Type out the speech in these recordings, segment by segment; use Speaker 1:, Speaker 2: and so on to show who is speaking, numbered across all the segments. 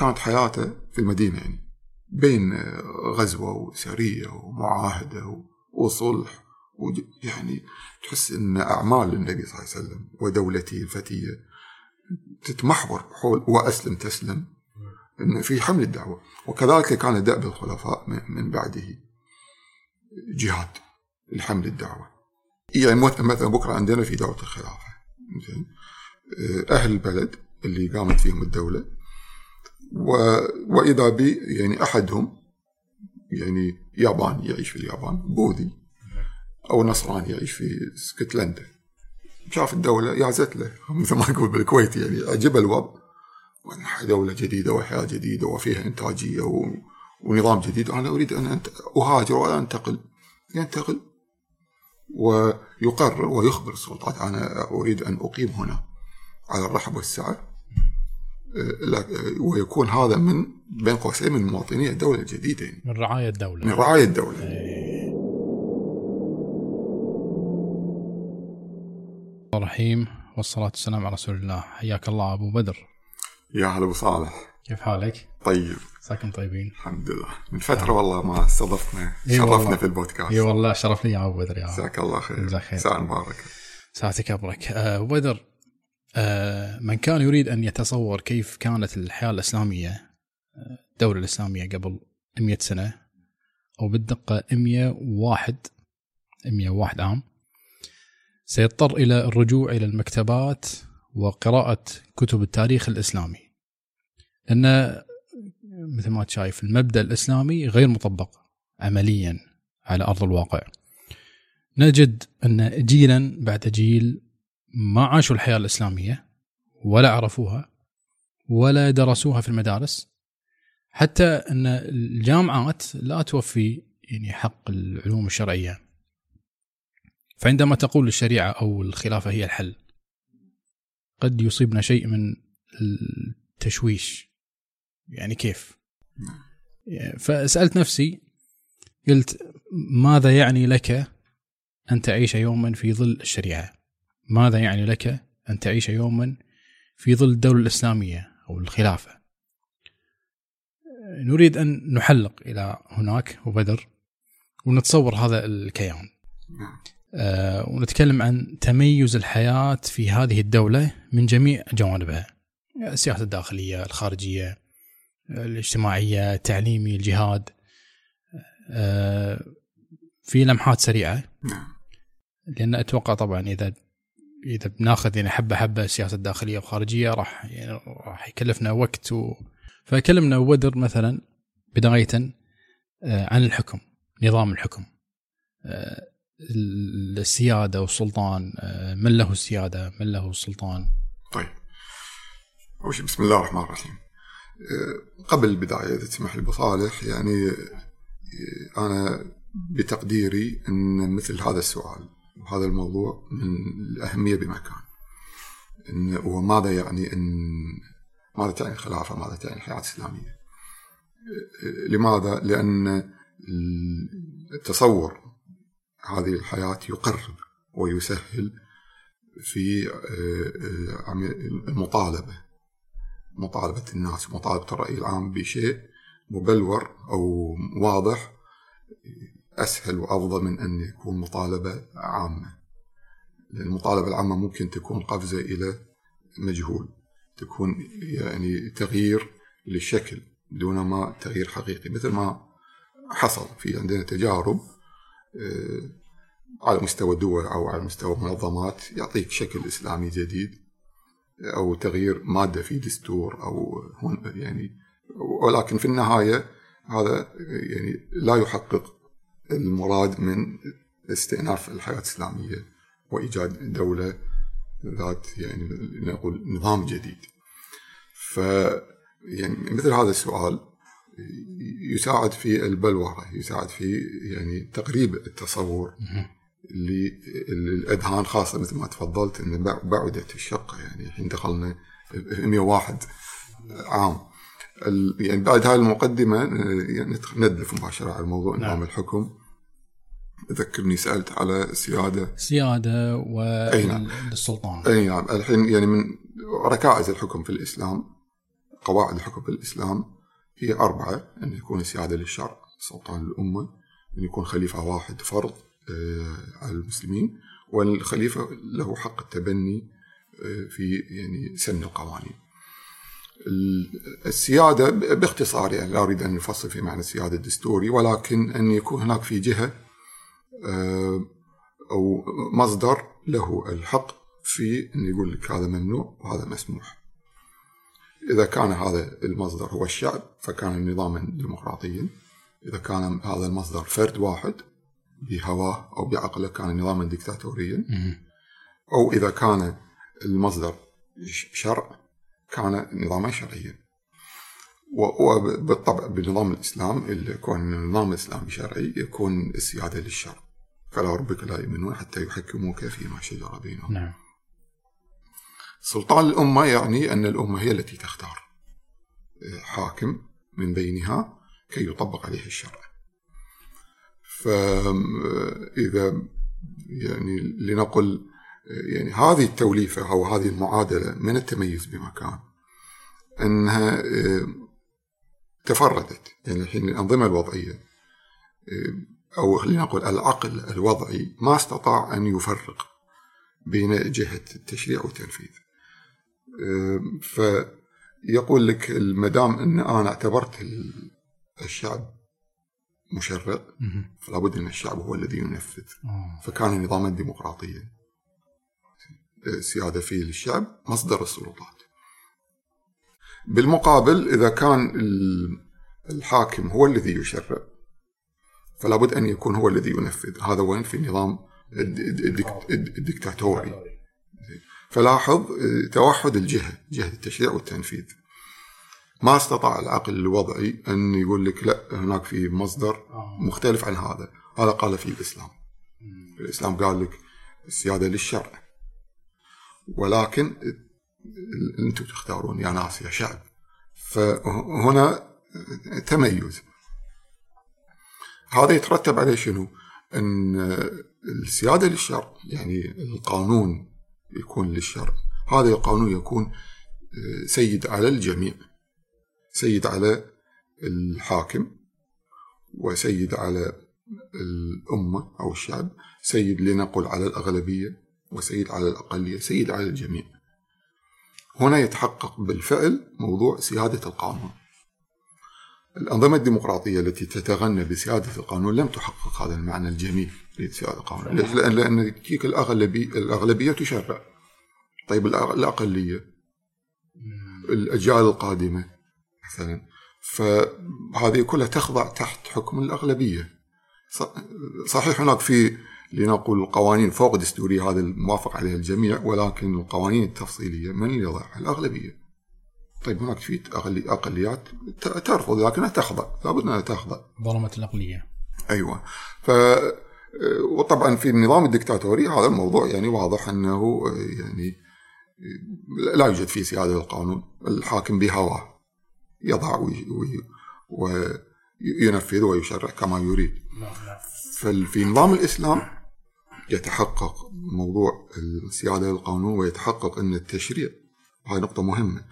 Speaker 1: كانت حياته في المدينة يعني بين غزوة وسرية ومعاهدة وصلح يعني تحس إن أعمال النبي صلى الله عليه وسلم ودولته الفتية تتمحور حول وأسلم تسلم إن في حمل الدعوة. وكذلك كان دأب الخلفاء من بعده جهاد لحمل الدعوة. يعني مثلا بكرة عندنا في دوله الخلافة زين أهل البلد اللي قامت فيهم الدولة و... وإذا بي يعني أحدهم يعني ياباني يعيش في اليابان بوذي أو نصراني يعيش في اسكتلندا شاف الدولة يعزت له مثل ما نقول بالكويت يعني عجب الوضع. دولة جديدة وحياة جديدة وفيها إنتاجية و... ونظام جديد. أنا أريد أن أهاجر ولا أنتقل. ينتقل ويقرر ويخبر السلطات. أنا أريد أن أقيم هنا على الرحب والسعة. ويكون هذا من بين قوسين من مواطني الدولة الجديدة يعني.
Speaker 2: من رعاية الدولة.
Speaker 1: من رعاية الدولة. إيه.
Speaker 2: الرحيم والصلاة والسلام على رسول الله. حياك الله أبو بدر.
Speaker 1: يا هلا أبو صالح.
Speaker 2: كيف حالك؟
Speaker 1: طيب.
Speaker 2: ساكن طيبين.
Speaker 1: الحمد لله. من فترة والله ما استضفنا شرفنا في البودكاست.
Speaker 2: إي والله شرف لي يا أبو بدر يا
Speaker 1: جزاك الله خير. جزاك خير. ساعة مباركة.
Speaker 2: ساعتك أبرك. أه، أبو بدر من كان يريد أن يتصور كيف كانت الحياة الإسلامية الدولة الإسلامية قبل 100 سنة أو بالدقة 101 101 عام سيضطر إلى الرجوع إلى المكتبات وقراءة كتب التاريخ الإسلامي. لأن مثل ما شايف المبدأ الإسلامي غير مطبق عمليا على أرض الواقع. نجد أن جيلا بعد جيل ما عاشوا الحياة الإسلامية ولا عرفوها ولا درسوها في المدارس حتى أن الجامعات لا توفي يعني حق العلوم الشرعية. فعندما تقول الشريعة أو الخلافة هي الحل قد يصيبنا شيء من التشويش. يعني كيف؟ فسألت نفسي قلت ماذا يعني لك أن تعيش يوما في ظل الشريعة؟ ماذا يعني لك أن تعيش يوما في ظل الدولة الإسلامية أو الخلافة؟ نريد أن نحلق إلى هناك وبدر ونتصور هذا الكيان. نعم. آه، ونتكلم عن تميز الحياة في هذه الدولة من جميع جوانبها. السياسة الداخلية الخارجية الاجتماعية التعليمي الجهاد. آه، في لمحات سريعة. لأن أتوقع طبعا إذا إذا بناخذ يعني حبة حبة السياسة الداخلية والخارجية راح يعني راح يكلفنا وقت و... فكلمنا ودر مثلا بداية آه، عن الحكم نظام الحكم. السيادة والسلطان آه، من له السيادة من له السلطان.
Speaker 1: طيب. أول شيء بسم الله الرحمن الرحيم. آه، قبل البداية إذا تسمح لي بصالح يعني آه، أنا بتقديري إن مثل هذا السؤال وهذا الموضوع من الأهمية بمكان إن وماذا يعني إن ماذا تعني الخلافة؟ ماذا تعني الحياة الإسلامية؟ لماذا؟ لأن التصور هذه الحياة يقرب ويسهل في آه، المطالبة مطالبة الناس مطالبة الرأي العام بشيء مبلور أو واضح أسهل وأفضل من أن يكون مطالبة عامة. لأن المطالبة العامة ممكن تكون قفزة إلى مجهول تكون يعني تغيير للشكل دون ما تغيير حقيقي مثل ما حصل في عندنا تجارب آه، على مستوى الدول أو على مستوى منظمات يعطيك شكل إسلامي جديد أو تغيير مادة في دستور أو يعني ولكن في النهاية هذا يعني لا يحقق المراد من استئناف الحياة الإسلامية وإيجاد دولة ذات يعني نقول نظام جديد. ف يعني مثل هذا السؤال يساعد في البلورة يساعد في يعني تقريب التصور للأذهان خاصة مثل ما تفضلت إن بعدت الشقة. يعني الحين دخلنا 101 عام. يعني بعد هاي المقدمة يعني ندلف مباشرة على موضوع نعم. نظام الحكم. ذكرني سألت على السياده
Speaker 2: السياده والسلطان
Speaker 1: أي نعم. أي نعم. الحين يعني من ركائز الحكم في الإسلام قواعد الحكم في الإسلام هي أربعة أن يكون السيادة للشرع سلطان الأمة أن يكون خليفة واحد فرض آه، على المسلمين والخليفة له حق التبني آه، في يعني سن القوانين. السيادة باختصار يعني لا أريد أن نفصل في معنى السيادة الدستوري ولكن أن يكون هناك في جهة آه، أو مصدر له الحق في أن يقول لك هذا ممنوع وهذا مسموح. إذا كان هذا المصدر هو الشعب فكان نظاما ديمقراطيا. إذا كان هذا المصدر فرد واحد بهواه أو بعقله كان نظاما ديكتاتوريا. أو إذا كان المصدر شرع كان نظاما شرعيا. وبالطبع بنظام الإسلام اللي يكون النظام الإسلامي شرعي يكون السيادة للشرع. فلا ربك لا يؤمنون حتى يحكموك فيما شجر بينهم.
Speaker 2: نعم.
Speaker 1: سلطان الأمة يعني أن الأمة هي التي تختار حاكم من بينها كي يطبق عليه الشرع. فإذا يعني لنقل يعني هذه التوليفة أو هذه المعادلة من التميز بمكان أنها تفردت. يعني الحين الأنظمة الوضعية أو لنقل العقل الوضعي ما استطاع أن يفرق بين جهة التشريع والتنفيذ. فيقول لك المدام أن أنا اعتبرت الشعب مشرع فلا بد أن الشعب هو الذي ينفذ.
Speaker 2: آه.
Speaker 1: فكان نظاما ديمقراطيا سيادة فيه للشعب مصدر السلطات. بالمقابل إذا كان الحاكم هو الذي يشرع فلا بد أن يكون هو الذي ينفذ. هذا وين؟ في النظام الدكتاتوري. فلاحظ توحد الجهة جهة التشريع والتنفيذ. ما استطاع العقل الوضعي أن يقول لك لا هناك في مصدر مختلف عن هذا. هذا قال فيه الإسلام. الإسلام قال لك السيادة للشرع. ولكن أنتم تختارون يا ناس يا شعب. فهنا تميز. هذا يترتب عليه شنو؟ إن السيادة للشرع يعني القانون يكون للشرع هذا القانون يكون سيد على الجميع. سيد على الحاكم وسيد على الأمة أو الشعب. سيد لنقل على الأغلبية وسيد على الأقلية سيد على الجميع. هنا يتحقق بالفعل موضوع سيادة القانون. الأنظمة الديمقراطية التي تتغنى بسيادة القانون لم تحقق هذا المعنى الجميل لسيادة القانون. لأن لأن الأغلبية الأغلبية تشرع. طيب الأقلية الأجيال القادمة مثلا فهذه كلها تخضع تحت حكم الأغلبية. صحيح هناك في لنقول القوانين فوق دستورية هذا الموافق عليها الجميع ولكن القوانين التفصيلية من اللي يضعها؟ الأغلبية. طيب هناك في أقليات ترفض لكنها تخضع. لابد أنها تخضع.
Speaker 2: ظلمة الأقلية.
Speaker 1: أيوة. ف وطبعا في النظام الدكتاتوري هذا الموضوع يعني واضح أنه يعني لا يوجد فيه سيادة للقانون. الحاكم بهواه يضع وينفذ ويشرع كما يريد. ففي نظام الإسلام يتحقق موضوع السيادة للقانون ويتحقق أن التشريع هاي نقطة مهمة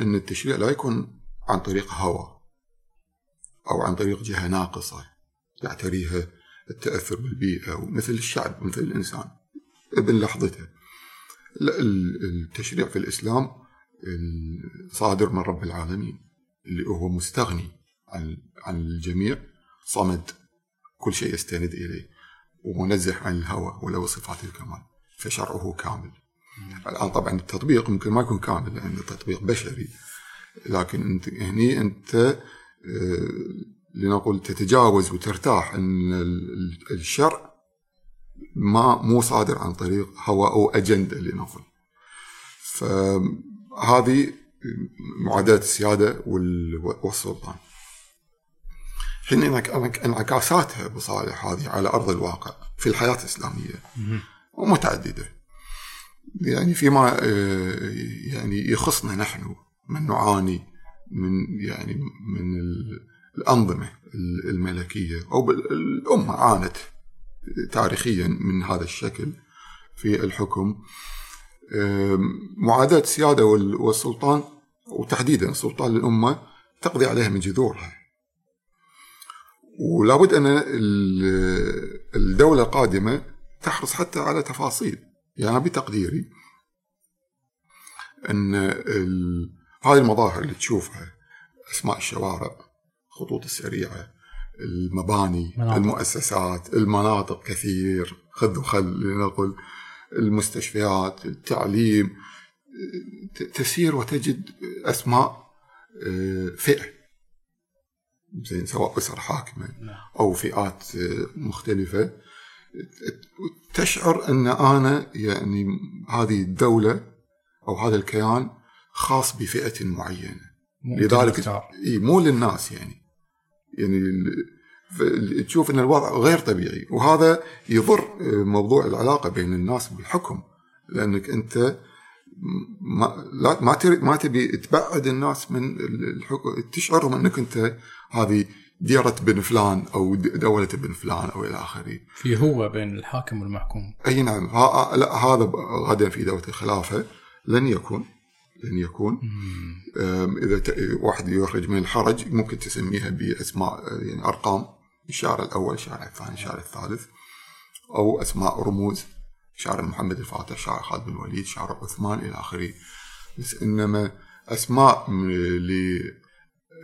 Speaker 1: أن التشريع لا يكون عن طريق هوى أو عن طريق جهة ناقصة يعتريها التأثر بالبيئة ومثل الشعب مثل الإنسان ابن لحظته. التشريع في الإسلام صادر من رب العالمين اللي هو مستغني عن عن الجميع صمد كل شيء يستند إليه. ومنزه عن الهوى وله صفات الكمال فشرعه كامل. الآن طبعا التطبيق ممكن ما يكون كامل لأنه تطبيق بشري. لكن أنت هني أنت آه، لنقول تتجاوز وترتاح أن الشرع ما مو صادر عن طريق هوى أو أجندة لنقول فهذه معادلة السيادة والسلطان. حين انعكاساتها بصالح هذه على أرض الواقع في الحياة الإسلامية. ومتعددة. يعني فيما آه، يعني يخصنا نحن من نعاني من يعني من الأنظمة الملكية أو الأمة عانت تاريخيا من هذا الشكل في الحكم. معاداة السيادة والسلطان وتحديدا سلطان للأمة تقضي عليها من جذورها. ولابد أن الدولة القادمة تحرص حتى على تفاصيل يعني بتقديري أن هذه المظاهر اللي تشوفها أسماء الشوارع الخطوط السريعة المباني مناطق. المؤسسات المناطق كثير خذ وخل لنقل المستشفيات التعليم تسير وتجد أسماء آه، فئة زين سواء أسر حاكمة نعم. أو فئات آه، مختلفة. تشعر أن أنا يعني هذه الدولة أو هذا الكيان خاص بفئة معينة. لذلك إي مو للناس يعني. يعني تشوف أن الوضع غير طبيعي. وهذا يضر آه، موضوع العلاقة بين الناس بالحكم. لأنك أنت ما لا ما ما تبي تبعد الناس من الحكم تشعرهم إنك أنت هذه ديرة بن فلان أو دولة بن فلان أو إلى آخره.
Speaker 2: في هو بين الحاكم والمحكوم.
Speaker 1: أي نعم. ها لا هذا غدا في دولة الخلافة. لن يكون. لن يكون. إذا واحد يخرج من الحرج ممكن تسميها بأسماء يعني أرقام. الشارع الأول الشارع الثاني الشارع الثالث. أو أسماء رموز. شارع محمد الفاتح شارع خالد بن الوليد شارع عثمان إلى آخره. بس إنما أسماء ل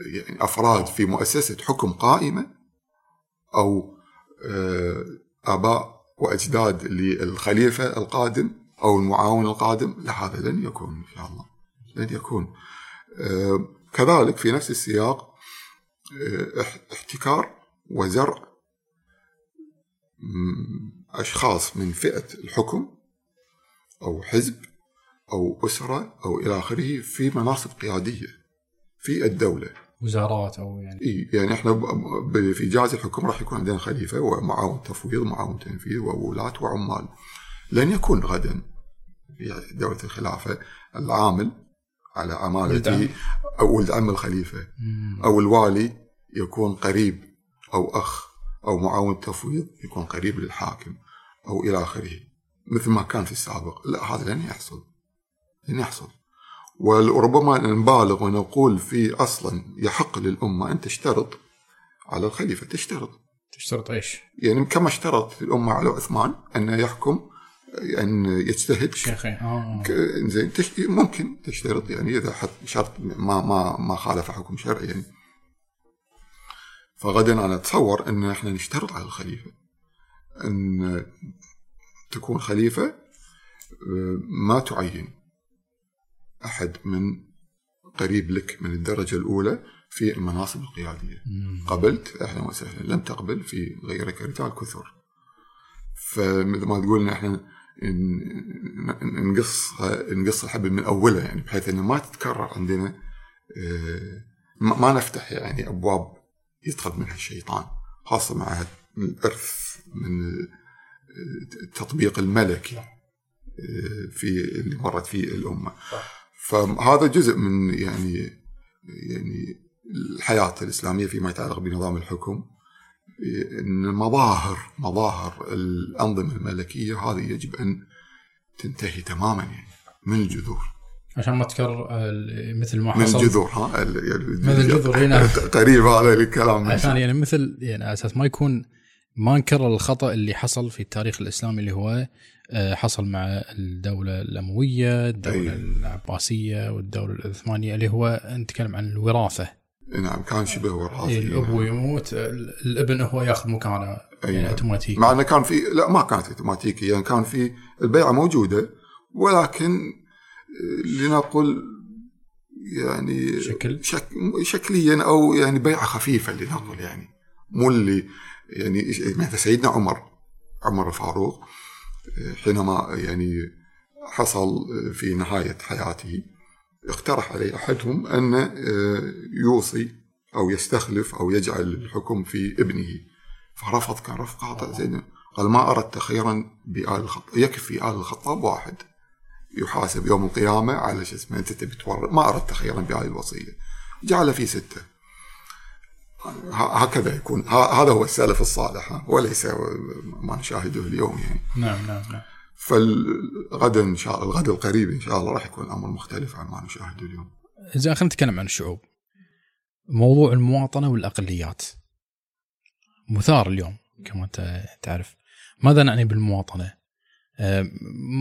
Speaker 1: يعني أفراد في مؤسسة حكم قائمة أو آه، آباء وأجداد للخليفة القادم أو المعاون القادم لا هذا لن يكون إن شاء الله. لن يكون. آه، كذلك في نفس السياق آه، احتكار وزرع. أشخاص من فئة الحكم أو حزب أو أسرة أو إلى آخره في مناصب قيادية في الدولة.
Speaker 2: وزارات أو يعني.
Speaker 1: إيه يعني إحنا في جهاز الحكم راح يكون عندنا خليفة ومعاون تفويض ومعاون تنفيذ وولاة وعمال. لن يكون غدا في دولة الخلافة العامل على عمالته أو ولد عم الخليفة. أو الوالي يكون قريب أو أخ. أو معاون تفويض يكون قريب للحاكم أو إلى آخره مثل ما كان في السابق. لا هذا لن يحصل. لن يحصل. وربما نبالغ ونقول في أصلا يحق للأمة أن تشترط على الخليفة. تشترط.
Speaker 2: تشترط إيش؟
Speaker 1: يعني كما اشترط الأمة على عثمان أن يحكم أن يجتهد.
Speaker 2: شيخي آه.
Speaker 1: زين ممكن تشترط. يعني إذا حط شرط ما ما ما خالف حكم شرعي يعني فغدا أنا أتصور أن إحنا نشترط على الخليفة. أن تكون خليفة آه، ما تعين أحد من قريب لك من الدرجة الأولى في المناصب القيادية. قبلت أهلا وسهلا لم تقبل في غيرك رجال كثر. فمثل ما تقول إحنا نقص نقص الحبل من اوله يعني بحيث إنه ما تتكرر عندنا آه، ما نفتح يعني أبواب يدخل منها الشيطان خاصة مع الإرث من التطبيق الملكي آه، في اللي مرت فيه الأمة. فهذا جزء من يعني يعني الحياة الإسلامية فيما يتعلق بنظام الحكم. إن مظاهر مظاهر الأنظمة الملكية هذه يجب أن تنتهي تماما يعني من الجذور.
Speaker 2: عشان ما تكرر مثل ما
Speaker 1: حصل. من الجذور ها؟
Speaker 2: يعني من الجذور هنا.
Speaker 1: قريب هذا الكلام.
Speaker 2: عشان يعني مثل يعني أساس ما يكون ما نكرر الخطأ اللي حصل في التاريخ الإسلامي اللي هو آه، حصل مع الدولة الأموية، الدولة أيه. العباسية والدولة العثمانية اللي هو نتكلم عن الوراثة.
Speaker 1: نعم كان شبه وراثي
Speaker 2: الابو يموت الابن هو ياخذ مكانه يعني
Speaker 1: نعم. أوتوماتيكي. مع إنه كان في لا ما كانت اوتوماتيكي يعني كان في البيعة موجودة ولكن لنقل يعني
Speaker 2: شكل.
Speaker 1: شك شكليا أو يعني بيعة خفيفة لنقل يعني. مو اللي يعني مثل سيدنا عمر. عمر الفاروق حينما يعني حصل في نهاية حياته اقترح عليه أحدهم أن آه، يوصي أو يستخلف أو يجعل الحكم في ابنه. فرفض كان رفض قاطع زين. قال ما أردت خيرا بآل الخطاب. يكفي آل الخطاب واحد. يحاسب يوم القيامة على شو اسمه أنت تبي تورط. ما أردت خيرا بهذه الوصية. جعل في ستة. هكذا يكون. هذا هو السلف الصالح. وليس ما نشاهده اليوم يعني.
Speaker 2: نعم نعم نعم.
Speaker 1: فالغد إن شاء الله الغد القريب إن شاء الله راح يكون الامر مختلف عن ما نشاهده اليوم.
Speaker 2: زين خلينا نتكلم عن الشعوب. موضوع المواطنة والأقليات. مثار اليوم كما انت تعرف. ماذا نعني بالمواطنة؟ آه،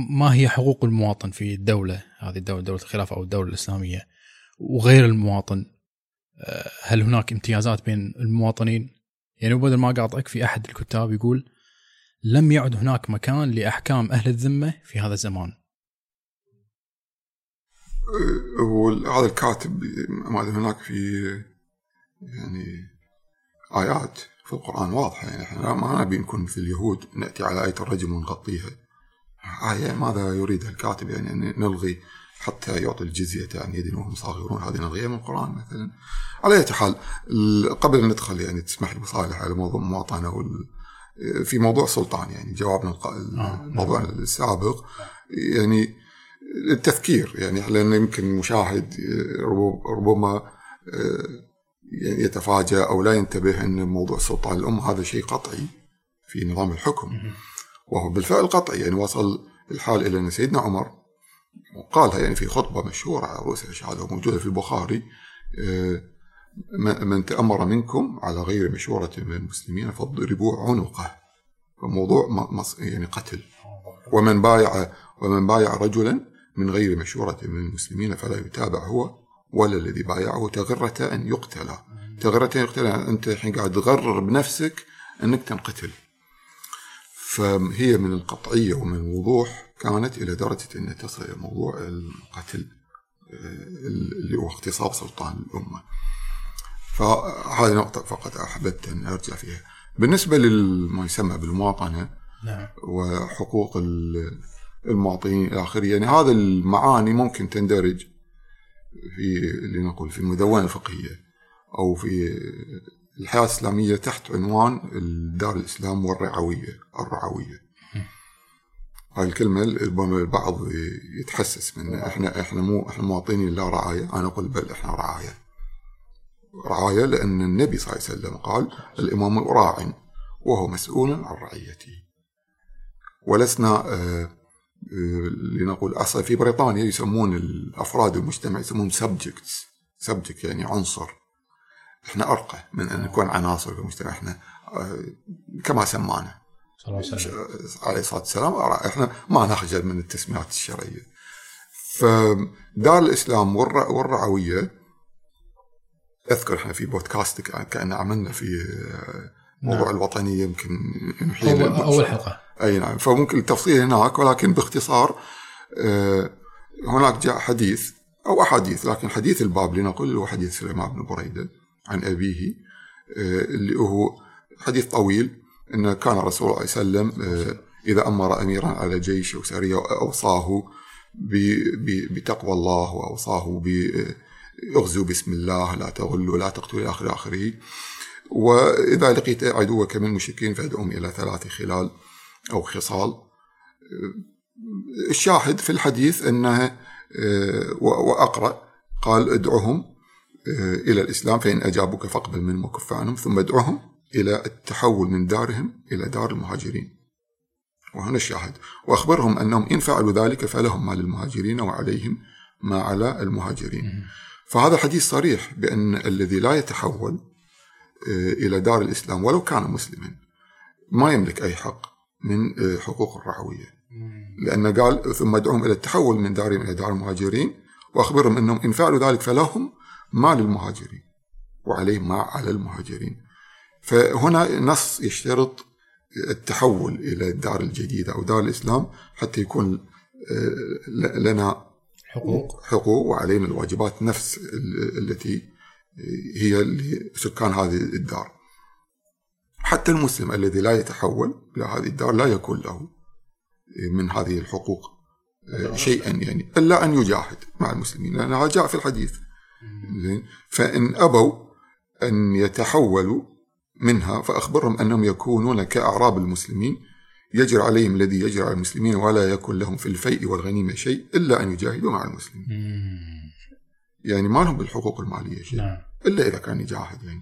Speaker 2: ما هي حقوق المواطن في الدولة هذه الدولة دولة الخلافة أو الدولة الإسلامية وغير المواطن آه، هل هناك امتيازات بين المواطنين؟ يعني بدل ما اقاطعك في أحد الكتاب يقول لم يعد هناك مكان لأحكام أهل الذمة في هذا الزمان.
Speaker 1: وهذا الكاتب ما هناك في يعني آيات في القرآن واضحة يعني إحنا ما نبي نكون مثل اليهود نأتي على آية الرجم ونغطيها آية ماذا يريد الكاتب يعني أن نلغي حتى يعطي الجزية عن يد وهم صاغرون؟ هذه نلغيها من القرآن مثلا. على أي حال قبل أن ندخل يعني تسمح لي بصالح على موضوع المواطنة وال في موضوع سلطان يعني جوابنا آه، الموضوع نعم. السابق. يعني التفكير يعني لأن يمكن المشاهد ربما آه، يعني يتفاجأ أو لا ينتبه أن موضوع سلطان الأم هذا شيء قطعي في نظام الحكم. وهو بالفعل قطعي يعني وصل الحال إلى أن سيدنا عمر وقالها يعني في خطبة مشهورة على رؤوس الشهادة وموجودة في البخاري آه، من تأمر منكم على غير مشورة من المسلمين فاضربوا عنقه. فموضوع يعني قتل. ومن بايع ومن بايع رجلا من غير مشورة من المسلمين فلا يتابع هو ولا الذي بايعه تغرة أن يقتل. تغرة أن يقتل أنت الحين قاعد تغرر بنفسك أنك تنقتل. فهي من القطعية ومن الوضوح كانت إلى درجة أن تصل إلى موضوع القتل آه، اللي هو اغتصاب سلطان الأمة فهذه نقطة فقط أحببت أن أرجع فيها بالنسبة لما يسمى بالمواطنة نعم. وحقوق المواطنين إلى آخره يعني هذه المعاني ممكن تندرج في لنقول في المدونة الفقهية أو في الحياة الإسلامية تحت عنوان دار الإسلام والرعوية الرعوية. هاي الكلمة البعض يتحسس منها إحنا إحنا مو إحنا مواطنين لا رعاية أنا أقول بل إحنا رعاية. رعاية لأن النبي صلى الله عليه وسلم قال الإمام راع وهو مسؤول عن رعيته. ولسنا آه لنقول أصلا في بريطانيا يسمون الأفراد المجتمع يسمون سبجكتس سبجكت يعني عنصر. إحنا أرقى من أن نكون عناصر في المجتمع. إحنا آه، كما سمانا. صلى الله عليه الصلاة والسلام. إحنا ما نخجل من التسميات الشرعية. فدار الإسلام والرعوية أذكر إحنا في بودكاست كأن عملنا في آه، موضوع نعم. الوطنيه يمكن
Speaker 2: أول, أول حلقة.
Speaker 1: أي نعم. فممكن التفصيل هناك ولكن باختصار آه، هناك جاء حديث أو أحاديث لكن حديث الباب لنقل هو حديث سليمان بن بريدة. عن أبيه آه، اللي هو حديث طويل إن كان الرسول صلى الله عليه وسلم آه، إذا أمر أميرا على جيش أو سرية أوصاه بتقوى الله وأوصاه ب اغزوا بسم الله لا تغلوا لا تقتلوا إلى آخر آخره. وإذا لقيت عدوك من المشركين فادعهم إلى ثلاث خلال أو خصال. الشاهد في الحديث أنها وأقرأ قال ادعهم إلى الإسلام فإن أجابوك فاقبل منهم وكف عنهم ثم ادعهم إلى التحول من دارهم إلى دار المهاجرين. وهنا الشاهد. وأخبرهم أنهم إن فعلوا ذلك فلهم ما للمهاجرين وعليهم ما على المهاجرين. فهذا حديث صريح بأن الذي لا يتحول إلى دار الإسلام ولو كان مسلما ما يملك أي حق من آه، حقوق الرعوية. لأن قال ثم ادعوهم إلى التحول من دارهم إلى دار المهاجرين وأخبرهم أنهم إن فعلوا ذلك فلهم ما للمهاجرين وعليهم ما على المهاجرين. فهنا نص يشترط التحول إلى الدار الجديدة أو دار الإسلام حتى يكون آه، لنا حقوق. حقوق وعلينا الواجبات نفس التي هي لسكان هذه الدار. حتى المسلم الذي لا يتحول إلى هذه الدار لا يكون له من هذه الحقوق شيئا يعني. إلا أن يجاهد مع المسلمين. لأنها جاء في الحديث. فإن أبوا أن يتحولوا منها فأخبرهم أنهم يكونون كأعراب المسلمين يجري عليهم الذي يجري على المسلمين ولا يكون لهم في الفيء والغنيمة شيء إلا أن يجاهدوا مع المسلمين. يعني ما لهم بالحقوق المالية شيء نعم. إلا إذا كان يجاهد يعني.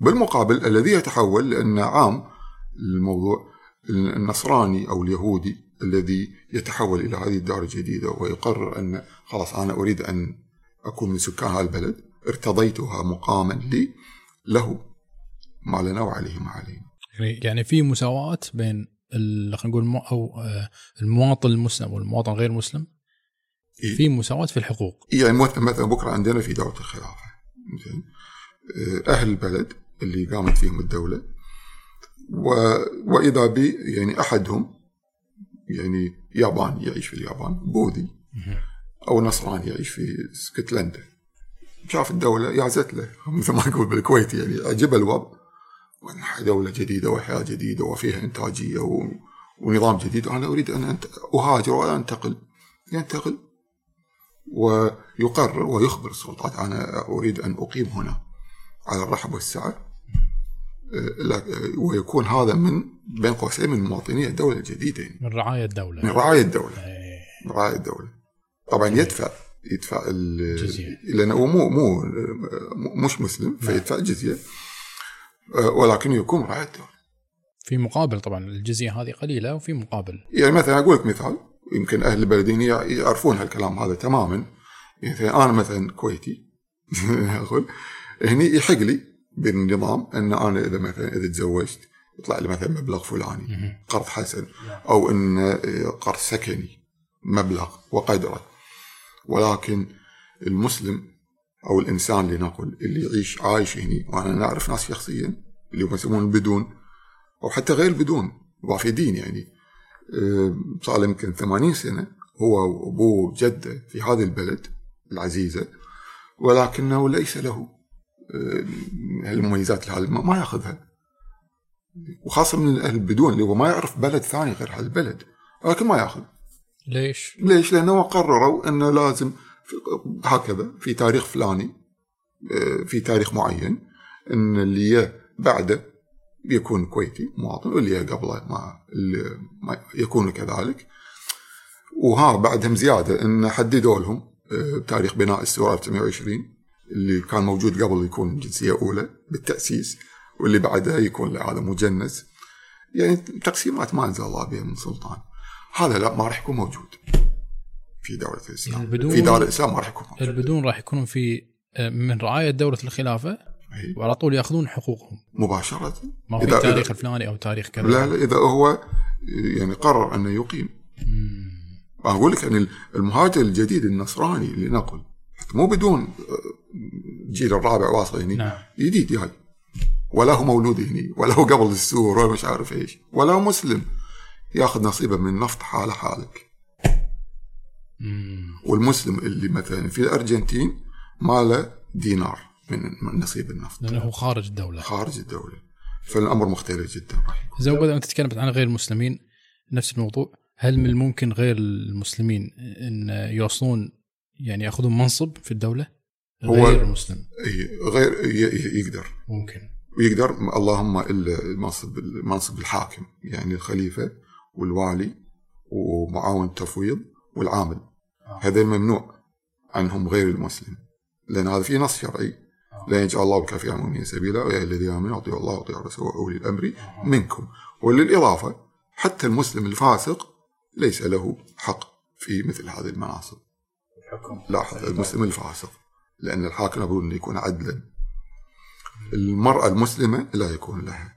Speaker 1: بالمقابل الذي يتحول لأن عام الموضوع النصراني أو اليهودي الذي يتحول إلى هذه الدار الجديدة ويقرر أن خلاص أنا أريد أن أكون من سكان هذا البلد ارتضيتها مقاما لي له ما لنا وعليه ما علينا
Speaker 2: يعني يعني في مساواة بين خلينا نقول أو آه، المواطن المسلم والمواطن غير المسلم
Speaker 1: إيه.
Speaker 2: في مساواة في الحقوق.
Speaker 1: يعني مثلا مثلا بكرة عندنا في دولة الخلافة. زين. آه، أهل البلد اللي قامت فيهم الدولة و... وإذا بي يعني أحدهم يعني ياباني يعيش في اليابان بوذي. أو نصراني يعيش في اسكتلندا. شاف الدولة يعزت له مثل ما نقول بالكويت يعني عجبه الوضع. وأن دولة جديدة وحياة جديدة وفيها إنتاجية و... ونظام جديد. وأنا أريد أن أنت... أهاجر وانتقل ينتقل ويقرر ويخبر السلطات. أنا أريد أن أقيم هنا على الرحب والسعة. لا- آه، ويكون هذا من بين قوسين من مواطني الدولة الجديدة يعني.
Speaker 2: من رعاية الدولة.
Speaker 1: من رعاية الدولة.
Speaker 2: إيه.
Speaker 1: من رعاية الدولة. طبعا يدفع يدفع ال-
Speaker 2: جزية.
Speaker 1: لأنه هو مو مو مش مسلم فيدفع جزية. آه، ولكن يكون رعايه الدولة
Speaker 2: في مقابل طبعا الجزية هذه قليلة وفي مقابل.
Speaker 1: يعني مثلا أقول لك مثال يمكن أهل البلدين يع- يعرفون هالكلام هذا تماما. يعني أنا مثلا كويتي أقول هني يحق لي بالنظام أن أنا إذا مثلا إذا تزوجت يطلع لي مثلا مبلغ فلاني قرض حسن أو أن قرض سكني مبلغ وقدره. ولكن المسلم أو الإنسان لنقل اللي يعيش عايش هني وأنا نعرف ناس شخصيا اللي هم يسمون البدون أو حتى غير البدون رافدين يعني. صار له يمكن 80 سنة هو وأبوه وجده في هذه البلد العزيزة ولكنه ليس له هالمميزات هذه ما ما يأخذها. وخاصة من أهل البدون اللي هو ما يعرف بلد ثاني غير هالبلد ولكن ما يأخذ.
Speaker 2: ليش؟
Speaker 1: ليش؟ لأنه قرروا إنه لازم هكذا في تاريخ فلاني آه، في تاريخ معين إن اللي بعده يكون كويتي مواطن واللي قبله ما, يكون كذلك وها بعدهم زيادة إن حددوا لهم آه، تاريخ بناء السورة 1920 اللي كان موجود قبل يكون جنسيه اولى بالتأسيس واللي بعدها يكون هذا مجنس يعني تقسيمات ما أنزل الله بها من سلطان هذا لا ما راح يكون موجود في دولة الإسلام.
Speaker 2: البدون-
Speaker 1: في دار الإسلام ما راح يكون موجود.
Speaker 2: البدون راح يكونون في آه، من رعاية دولة الخلافة
Speaker 1: أي.
Speaker 2: وعلى طول يأخذون حقوقهم.
Speaker 1: مباشرة.
Speaker 2: ما في
Speaker 1: إذا-
Speaker 2: تاريخ
Speaker 1: إذا-
Speaker 2: الفلاني أو تاريخ كذا.
Speaker 1: لا لا إذا هو يعني قرر أنه يقيم.
Speaker 2: مم.
Speaker 1: أقول لك أن المهاجر الجديد النصراني لنقل حتى مو بدون آه، الجيل الرابع واصل هني
Speaker 2: نعم.
Speaker 1: جديد جاي ولا هو مولود هني ولا هو قبل السور ولا مش عارف إيش ولا هو مسلم. ياخذ نصيبه من النفط حاله حالك. والمسلم اللي مثلا في الأرجنتين ما له دينار من نصيب النفط.
Speaker 2: لأنه هو خارج الدولة.
Speaker 1: خارج الدولة. فالأمر مختلف جدا.
Speaker 2: زي ما أنت تتكلمت عن غير المسلمين نفس الموضوع. هل من الممكن غير المسلمين إن يوصلون يعني يأخذون منصب في الدولة؟
Speaker 1: هو-
Speaker 2: غير المسلم.
Speaker 1: أي غير يقدر.
Speaker 2: ممكن.
Speaker 1: ويقدر اللهم إلا المنصب المنصب الحاكم يعني الخليفة. والوالي ومعاون التفويض والعامل. هذا ممنوع عنهم غير المسلم لأن هذا في نص شرعي. لا يجعل الله الكافر على المؤمنين سبيلا ويا الذين آمنوا أطيعوا الله وأطيعوا الرسول وأولي الأمر منكم. وللإضافة حتى المسلم الفاسق ليس له حق في مثل هذه المناصب. لاحظ المسلم الفاسق لأن الحاكم لابد ان يكون عدلا. المرأة المسلمة لا يكون لها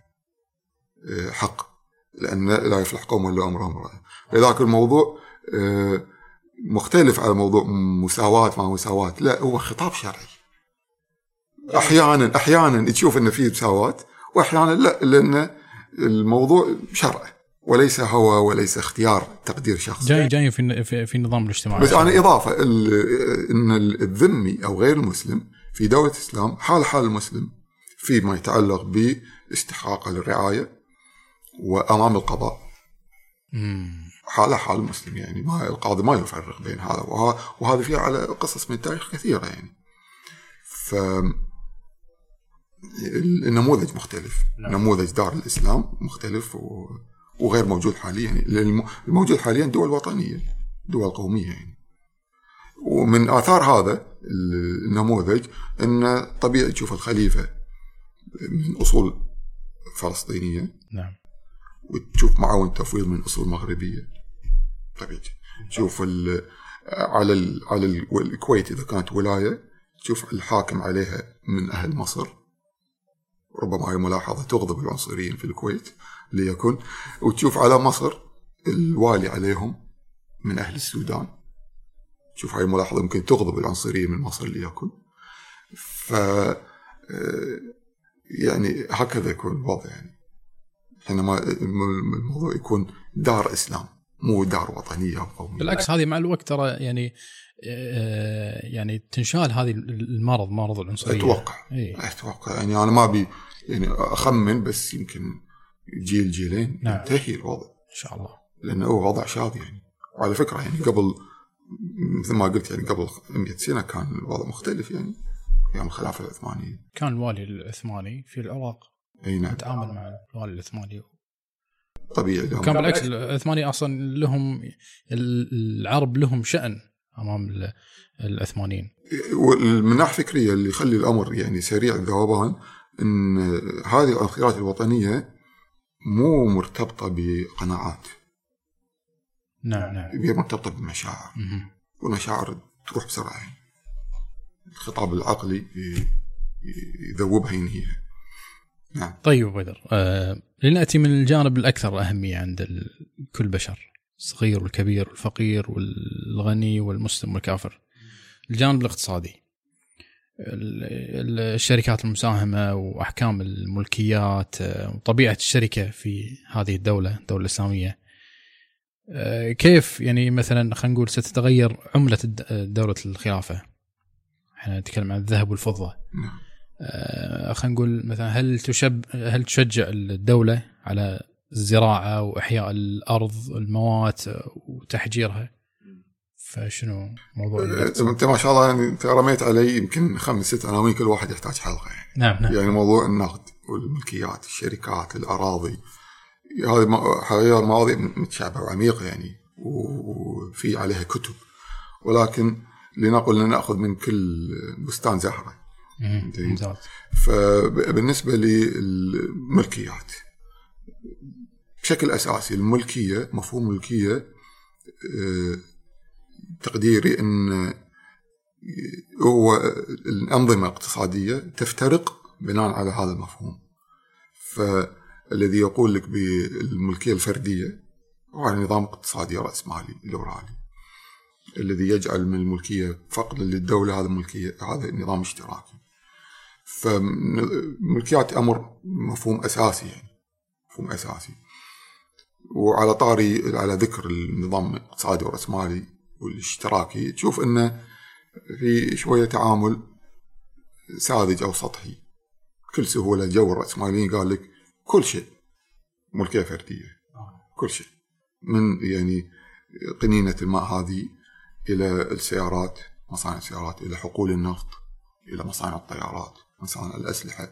Speaker 1: آه، حق. لأن لا يفلح قوم إلا أمر امراه لذلك الموضوع آه، مختلف على موضوع مساواة ما مساواة. لا هو خطاب شرعي. أحيانا أحيانا تشوف إن في مساواة واحيانا لا لأن الموضوع شرع وليس هوى وليس اختيار تقدير شخصي.
Speaker 2: جاي جاي في في, في النظام الاجتماعي.
Speaker 1: بس أنا إضافة إن الذمي أو غير المسلم في دولة الإسلام حال حال المسلم فيما يتعلق باستحقاقه للرعايه وأمام القضاء.
Speaker 2: مم.
Speaker 1: حاله حال المسلم يعني ما القاضي ما يفرق بين هذا. وه- وهذا فيه على قصص من التاريخ كثيرة يعني. ف النموذج مختلف.
Speaker 2: نعم.
Speaker 1: نموذج دار الإسلام مختلف و... وغير موجود حاليا يعني. الموجود حاليا دول وطنية دول قومية يعني. ومن آثار هذا النموذج أن طبيعي تشوف الخليفة من أصول فلسطينية.
Speaker 2: نعم.
Speaker 1: وتشوف معاون تفويض من اصول مغربيه طبيعي تشوف على ال على ال الكويت إذا كانت ولاية تشوف الحاكم عليها من أهل مصر. ربما هي ملاحظة تغضب العنصريين في الكويت ليكن. وتشوف على مصر الوالي عليهم من أهل السودان. شوف هاي ملاحظة ممكن تغضب العنصريين من مصر ليكن. ف يعني هكذا يكون الوضع يعني. حينما الموضوع يكون دار إسلام مو دار وطنية أو قومية.
Speaker 2: بالعكس هذه مع الوقت ترى يعني آه، يعني تنشال هذه المرض مرض العنصرية.
Speaker 1: أتوقع إيه؟ أتوقع. يعني أنا ما أبي يعني أخمن بس يمكن جيل جيلين نعم. ينتهي الوضع.
Speaker 2: إن شاء الله.
Speaker 1: لأنه هو وضع شاذ يعني. وعلى فكرة يعني قبل مثل ما قلت يعني قبل 100 سنة كان الوضع مختلف يعني أيام الخلافة العثمانيه
Speaker 2: كان الوالي العثماني في العراق.
Speaker 1: إي نعم.
Speaker 2: يتعامل مع الوالي العثماني
Speaker 1: طبيعي
Speaker 2: كان بالعكس العثماني أصلا لهم العرب لهم شأن أمام العثمانيين
Speaker 1: من ناحيه فكرية اللي يخلي الأمر يعني سريع الذوبان إن هذه الانخراط الوطنية مو مرتبطة بقناعات.
Speaker 2: نعم نعم.
Speaker 1: هي مرتبطة بمشاعر. والمشاعر تروح بسرعة. الخطاب العقلي يذوبها ينهيها. نعم.
Speaker 2: طيب بدر آه لنأتي من الجانب الأكثر أهمية عند كل بشر الصغير والكبير والفقير والغني والمسلم والكافر. الجانب الاقتصادي الشركات المساهمة وأحكام الملكيات آه، وطبيعة الشركة في هذه الدولة الدولة الإسلامية. آه، كيف يعني مثلا خلينا نقول ستتغير عملة دولة الخلافة؟ إحنا نتكلم عن الذهب والفضة.
Speaker 1: نعم.
Speaker 2: خلينا نقول مثلا هل تشب هل تشجع الدولة على الزراعة وإحياء الأرض الموات وتحجيرها؟ فشنو موضوع
Speaker 1: آه، أنت ما شاء الله يعني أنت رميت علي يمكن خمس ست عناوين كل واحد يحتاج حلقة يعني.
Speaker 2: نعم نعم.
Speaker 1: يعني موضوع النقد والملكيات الشركات الأراضي. هذه حقيقه مواضيع متشابهه وعميقة يعني وفي عليها كتب. ولكن لنقل ناخذ من كل بستان زهره
Speaker 2: ممتاز.
Speaker 1: فبالنسبه للملكيات بشكل أساسي الملكية مفهوم الملكية آه، تقديري إن هو الأنظمة الاقتصادية تفترق بناء على هذا المفهوم. فالذي يقول لك بالملكية الفردية هو نظام اقتصادي راسمالي ليبرالي الذي يجعل من الملكية فقط للدولة هذا الملكيه هذا نظام اشتراكي. فملكيات أمر مفهوم أساسي يعني مفهوم أساسي. وعلى طاري على ذكر النظام الاقتصادي والرأسمالي والاشتراكي تشوف انه في شوية تعامل ساذج أو سطحي. كل سهولة جو الرأسماليين قال لك كل شيء ملكية فردية كل شيء. من يعني قنينة الماء هذه إلى السيارات مصانع السيارات إلى حقول النفط إلى مصانع الطيارات. مصانع الأسلحة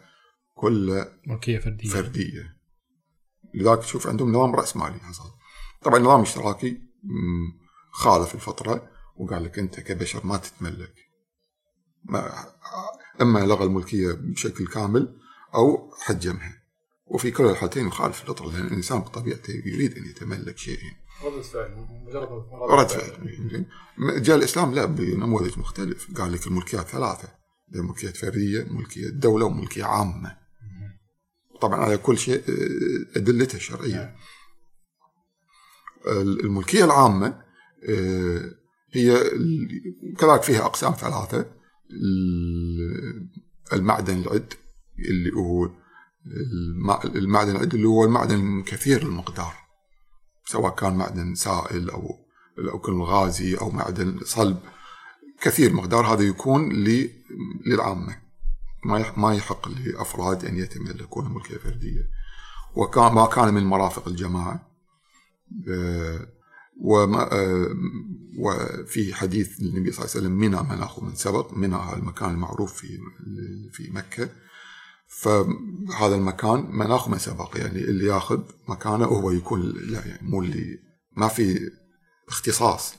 Speaker 1: كلها
Speaker 2: ملكية فردية.
Speaker 1: فردية. لذلك تشوف عندهم نظام راسمالي حصل طبعا نظام اشتراكي خالف الفطرة وقال لك أنت كبشر ما تتملك. ما إما لغى الملكية بشكل كامل أو حجمها. وفي كل الحالتين يخالف الفطرة لأن الإنسان بطبيعته يريد أن يتملك شيئين
Speaker 2: ردة فعل مجرد
Speaker 1: رد فعل. جاء الإسلام لا بنموذج مختلف. قال لك الملكيات ثلاثة. ملكيه فرديه ملكية دولة وملكية عامة. طبعا على كل شيء آه، ادلته الشرعيه نعم. الملكية العامة آه، هي كذلك فيها أقسام ثلاثة. المعدن العد اللي هو المعدن العد اللي هو المعدن كثير المقدار. سواء كان معدن سائل أو أو كان غازي أو معدن صلب. كثير مقدار هذا يكون للعامة. ما ما يحق لأفراد أن يتملكون ملكيه فرديه وكان ما كان من مرافق الجماعة. آه، وما آه، وفي حديث النبي صلى الله عليه وسلم منى مناخ من سبق. منى المكان المعروف في في مكة. فهذا المكان مناخ من سبق. يعني اللي يأخذ مكانه هو يكون لا يعني مو اللي ما في اختصاص.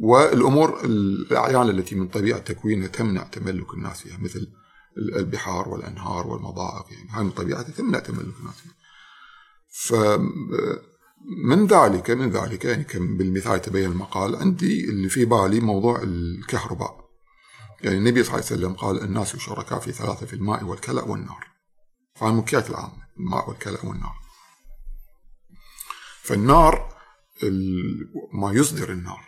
Speaker 1: والأمور الأعيان التي من طبيعة تكوينها تمنع تملك الناس فيها مثل البحار والأنهار والمضائق يعني هاي من طبيعتها تمنع تملك الناس فيها. من ذلك من ذلك يعني كم بالمثال تبين المقال عندي اللي في بالي موضوع الكهرباء. يعني النبي صلى الله عليه وسلم قال الناس شركاء في ثلاثة في الماء والكلأ والنار. فالملكيات العامة الماء والكلأ والنار. فالنار ما يصدر النار.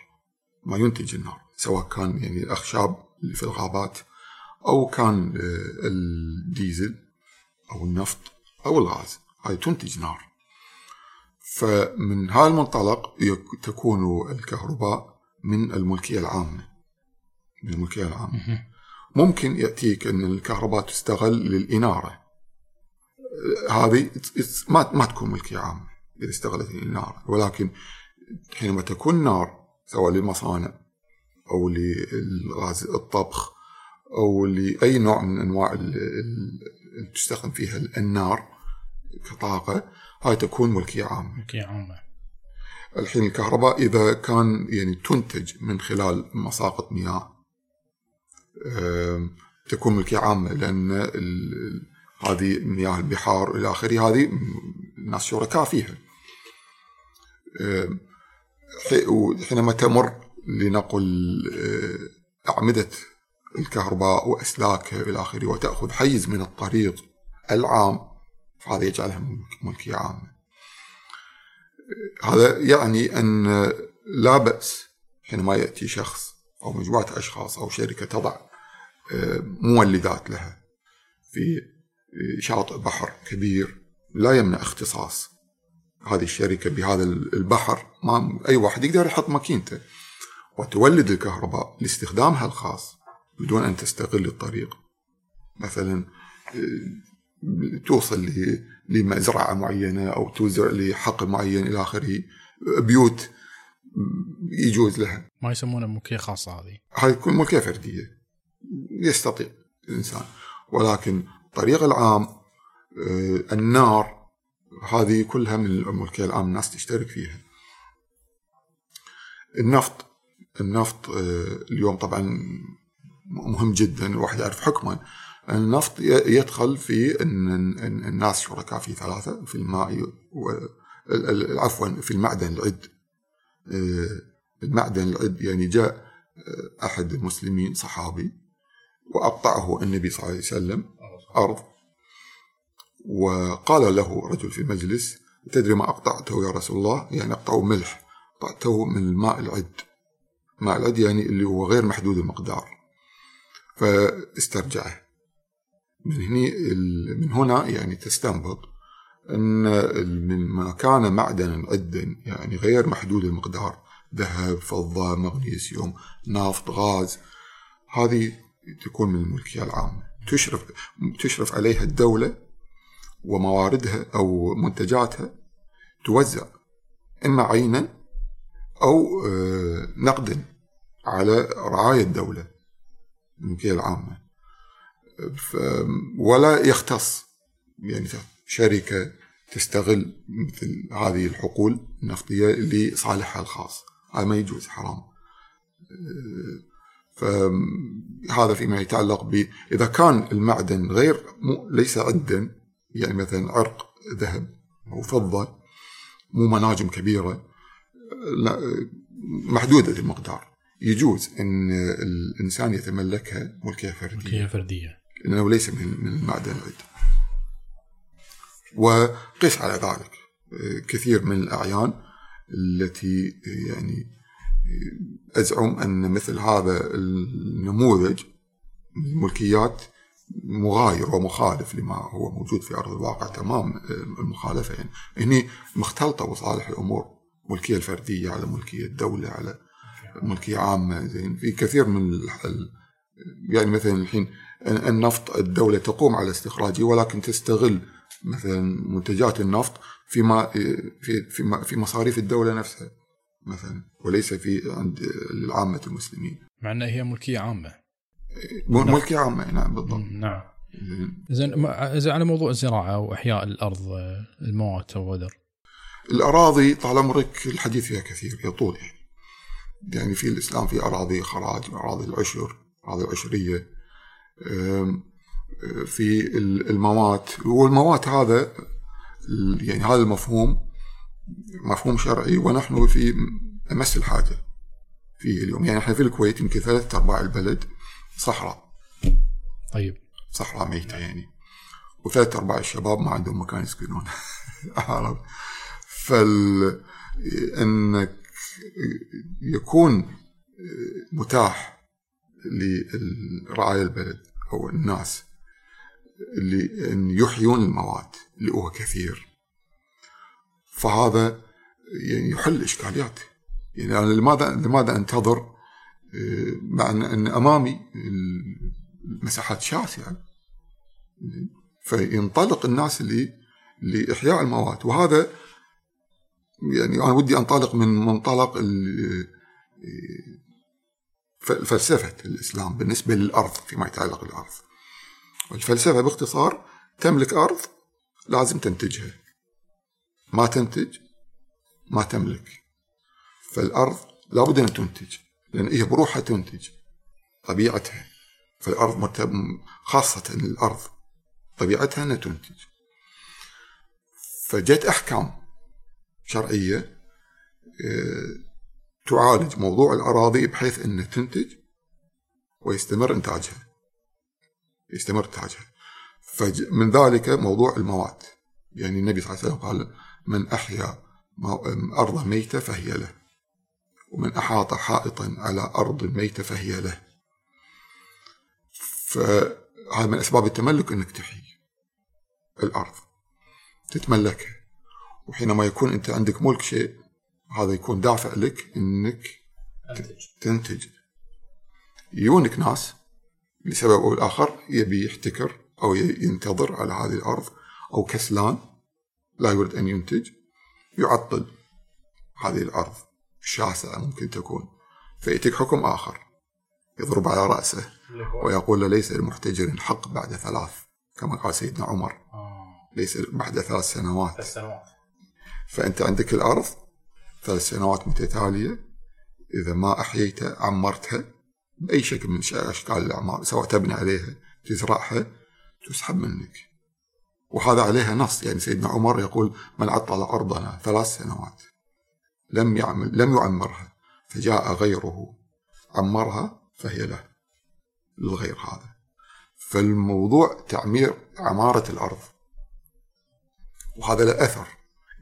Speaker 1: ما ينتج النار سواء كان يعني الأخشاب اللي في الغابات أو كان آه، الديزل أو النفط أو الغاز هاي تنتج نار. فمن هذا المنطلق تكون الكهرباء من الملكية العامة من الملكية العامة. ممكن يأتيك أن الكهرباء تستغل للإنارة. هذه ما ما تكون ملكية عامة إذا استغلت للإنارة. ولكن حينما تكون نار سواء للمصانع أو للغاز الطبخ أو لأي نوع من أنواع اللي تستخدم فيها النار كطاقة هاي تكون ملكية عامة.
Speaker 2: ملكية عامة.
Speaker 1: الحين الكهرباء إذا كان يعني تنتج من خلال مساقط مياه تكون ملكية عامة لأن هذه مياه البحار إلى آخره هذه الناس شركاء فيها. حينما تمر لنقل أعمدة الكهرباء وأسلاكها إلى آخره وتأخذ حيز من الطريق العام فهذا يجعلها ملكية عامة. هذا يعني أن لا بأس حينما يأتي شخص أو مجموعة أشخاص أو شركة تضع آه، مولدات لها في شاطئ بحر كبير لا يمنع اختصاص. هذه الشركة بهذا البحر ما أي واحد يقدر يحط ماكينته. وتولد الكهرباء لاستخدامها الخاص بدون أن تستغل الطريق. مثلا آه، توصل لمزرعة معينة أو توزع لحقل معين إلى آخره بيوت يجوز لها.
Speaker 2: ما يسمونها ملكية خاصة هذه.
Speaker 1: هذه تكون ملكية فردية. يستطيع الإنسان. ولكن الطريق العام آه، النار هذه كلها من الملكية العام الناس تشترك فيها. النفط النفط آه، اليوم طبعا مهم جدا الواحد يعرف حكمه النفط يدخل في إن الناس شركاء في ثلاثة في الماء عفوا في المعدن العد. آه، المعدن العد يعني جاء آه، أحد المسلمين صحابي واقطعه النبي صلى الله عليه وسلم أرض. وقال له رجل في المجلس تدري ما أقطعته يا رسول الله؟ يعني أقطعه ملح قطعته من الماء العد. ماء العد يعني اللي هو غير محدود المقدار. فاسترجعه. من هني من هنا يعني تستنبط أن ما كان معدنا عدا يعني غير محدود المقدار. ذهب فضة مغنيسيوم نفط غاز. هذه تكون من الملكية العامة. تشرف تشرف عليها الدولة ومواردها أو منتجاتها توزع إما عينا أو آه، نقدا على رعاية الدولة الملكيه العامه ولا يختص يعني شركة تستغل مثل هذه الحقول النفطية لصالحها الخاص. هذا ما يجوز حرام. فهذا فيما يتعلق ب إذا كان المعدن غير ليس عدا يعني مثلا عرق ذهب أو فضة مو مناجم كبيرة لا محدودة المقدار. يجوز أن الإنسان يتملكها ملكية فردية.
Speaker 2: ملكية فردية.
Speaker 1: لأنه ليس من المعدن العد وقس على ذلك. كثير من الأعيان التي يعني أزعم أن مثل هذا النموذج من الملكيات مغاير ومخالف لما هو موجود في أرض الواقع تمام المخالفة يعني هني مختلطة وصالح الأمور ملكية الفردية على ملكية الدولة على ملكية عامة زين في كثير من يعني مثلا الحين النفط الدولة تقوم على استخراجه ولكن تستغل مثلا منتجات النفط فيما في في في مصاريف الدولة نفسها مثلا وليس في عند عامة المسلمين.
Speaker 2: مع أنها هي ملكية عامة.
Speaker 1: ملكية عامة نعم بالضبط.
Speaker 2: نعم. زين إذا على موضوع الزراعة وإحياء الأرض الموات أو غدر.
Speaker 1: الأراضي طال عمرك الحديث فيها كثير يطول يعني. يعني في الإسلام في أراضي خراج أراضي العشر أراضي العشرية في الموات والموات هذا يعني هذا المفهوم مفهوم شرعي ونحن في امس الحاجة فيه اليوم يعني إحنا في الكويت يمكن ثلاثة أرباع البلد صحراء.
Speaker 2: طيب.
Speaker 1: صحراء ميتة يعني. وثلاثة أرباع الشباب ما عندهم مكان يسكنون. عرفت؟ فال إنك يكون متاح لرعايا البلد أو الناس اللي إن يحيون المواد اللي هو كثير. فهذا يعني يحل إشكاليات. يعني أنا لماذا لماذا أنتظر مع ان أمامي المساحات شاسعه فينطلق الناس اللي لإحياء المواد وهذا يعني أنا ودي أنطلق من منطلق فلسفة الإسلام بالنسبة للأرض فيما يتعلق بالأرض. والفلسفة باختصار تملك أرض لازم تنتجها. ما تنتج ما تملك. فالأرض لابد أن تنتج لأن هي بروحها تنتج طبيعتها فالأرض خاصة الأرض طبيعتها إنها تنتج. فجت أحكام شرعية آه، تعالج موضوع الأراضي بحيث ان تنتج ويستمر إنتاجها. يستمر إنتاجها. فمن ذلك موضوع المواد. يعني النبي صلى الله عليه وسلم قال: من أحيا ارضا ميتة فهي له. ومن أحاط حائطا على أرض ميته فهي له. فهذا من أسباب التملك إنك تحيي الأرض. تتملكها. وحينما يكون أنت عندك ملك شيء هذا يكون دافع لك إنك
Speaker 2: تنتج
Speaker 1: يجونك ناس لسبب أو الآخر يبي يحتكر أو ينتظر على هذه الأرض أو كسلان لا يريد أن ينتج يعطل هذه الأرض شاسعه ممكن تكون؟ فيأتيك حكم آخر يضرب على رأسه ويقول ليس المحتجر حق بعد ثلاث كما قال سيدنا عمر. آه. ليس بعد ثلاث سنوات. ثلاث سنوات. فأنت عندك الأرض ثلاث سنوات متتالية. إذا ما أحييتها عمرتها بأي شكل من أشكال الأعمار سواء تبني عليها تزرعها تسحب منك. وهذا عليها نص. يعني سيدنا عمر يقول من عطل أرضنا ثلاث سنوات. لم يعمل لم يعمرها فجاء غيره عمرها فهي له للغير هذا. فالموضوع تعمير عمارة الأرض. وهذا له أثر.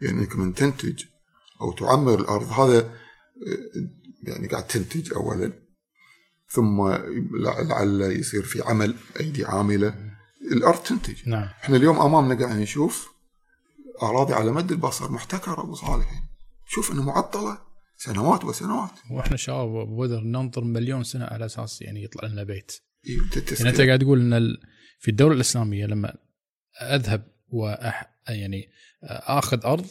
Speaker 1: يعني إنك من تنتج أو تعمر الأرض هذا يعني قاعد تنتج اولا. ثم لعل يصير في عمل أيدي عاملة. الأرض تنتج.
Speaker 2: نعم.
Speaker 1: إحنا اليوم أمامنا قاعد نشوف أراضي على مد البصر محتكرة أبو صالح. شوف انه معطلة سنوات وسنوات.
Speaker 2: وإحنا شباب بدر ننطر مليون سنة على أساس يعني يطلع لنا بيت. إيه يعني أنت قاعد تقول إن في الدولة الإسلامية لما أذهب وأح يعني آخذ أرض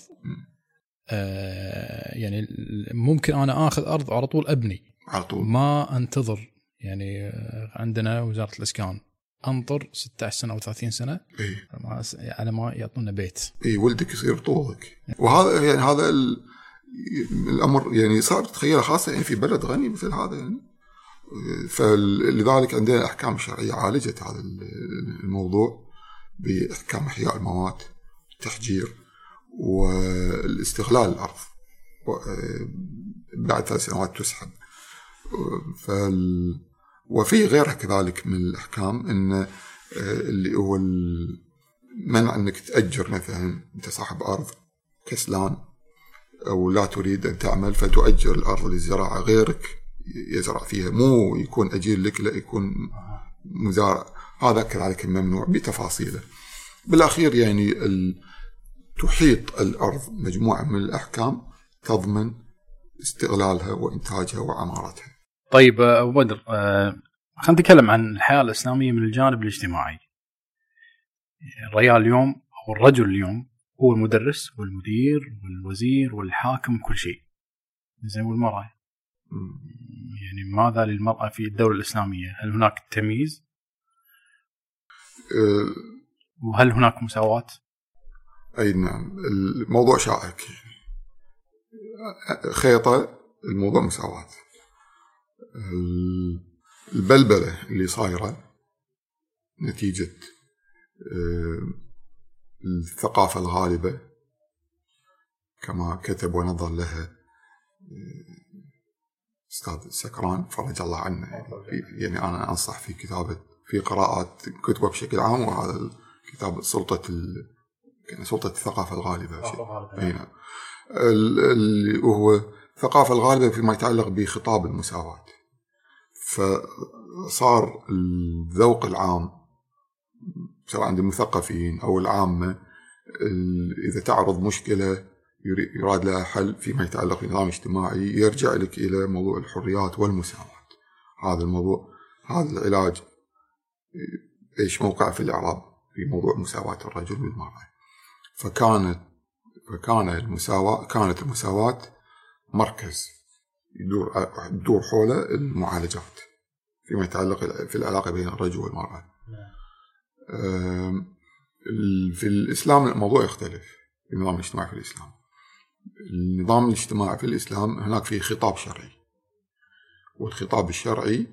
Speaker 2: آه، يعني ممكن أنا آخذ أرض على طول أبني.
Speaker 1: على طول.
Speaker 2: ما أنتظر يعني آه، عندنا وزارة الإسكان أنطر 16 سنة أو 30 سنة
Speaker 1: إيه؟
Speaker 2: على ما يعطونا بيت.
Speaker 1: اي ولدك يصير طولك. وهذا يعني هذا الأمر يعني صعب تتخيله خاصة يعني في بلد غني مثل هذا يعني. فلذلك عندنا أحكام شرعية عالجت هذا الموضوع بإحكام إحياء المواد تحجير والاستغلال الأرض. بعد ثلاث سنوات تسحب. فال وفي غيرها كذلك من الأحكام إن اللي هو منع إنك تأجر مثلا أنت صاحب أرض كسلان. أو لا تريد أن تعمل فتؤجر الأرض للزراعه غيرك يزرع فيها. مو يكون أجير لك لا يكون مزارع. هذا كذلك ممنوع بتفاصيله. بالأخير يعني تحيط الأرض مجموعة من الأحكام تضمن استغلالها وإنتاجها وعمارتها.
Speaker 2: طيب أبو بدر آه، خلينا نتكلم عن الحياة الإسلامية من الجانب الاجتماعي. الرجال اليوم أو الرجل اليوم هو المدرس والمدير والوزير والحاكم وكل شيء. زين والمرأة. يعني ماذا للمرأة في الدولة الإسلامية؟ هل هناك تمييز؟
Speaker 1: أه
Speaker 2: وهل هناك مساواة؟
Speaker 1: أي نعم. الموضوع شائك خيطة الموضوع مساواة. البلبلة اللي صايرة نتيجة الثقافة الغالبة كما كتب ونظر لها آه، أستاذ سكران فرج الله عنه. يعني, يعني أنا أنصح في كتابة في قراءات كتبه بشكل عام وهذا الكتاب سلطة يعني سلطة الثقافة الغالبة أي نعم. اللي وهو الثقافة الغالبة فيما يتعلق بخطاب المساواة. فصار الذوق العام سواء عند المثقفين أو العامة إذا تعرض مشكلة يراد لها حل فيما يتعلق بالنظام الاجتماعي يرجع لك إلى موضوع الحريات والمساواة. هذا الموضوع هذا العلاج إيش؟ موقعه في الإعراب في موضوع مساواة الرجل والمراه فكانت فكان المساواة كانت المساواة مركز يدور تدور حوله المعالجات فيما يتعلق في العلاقة بين الرجل والمرأة. في الإسلام الموضوع يختلف في النظام الاجتماعي في الإسلام. النظام الاجتماعي في الإسلام هناك فيه خطاب شرعي. والخطاب الشرعي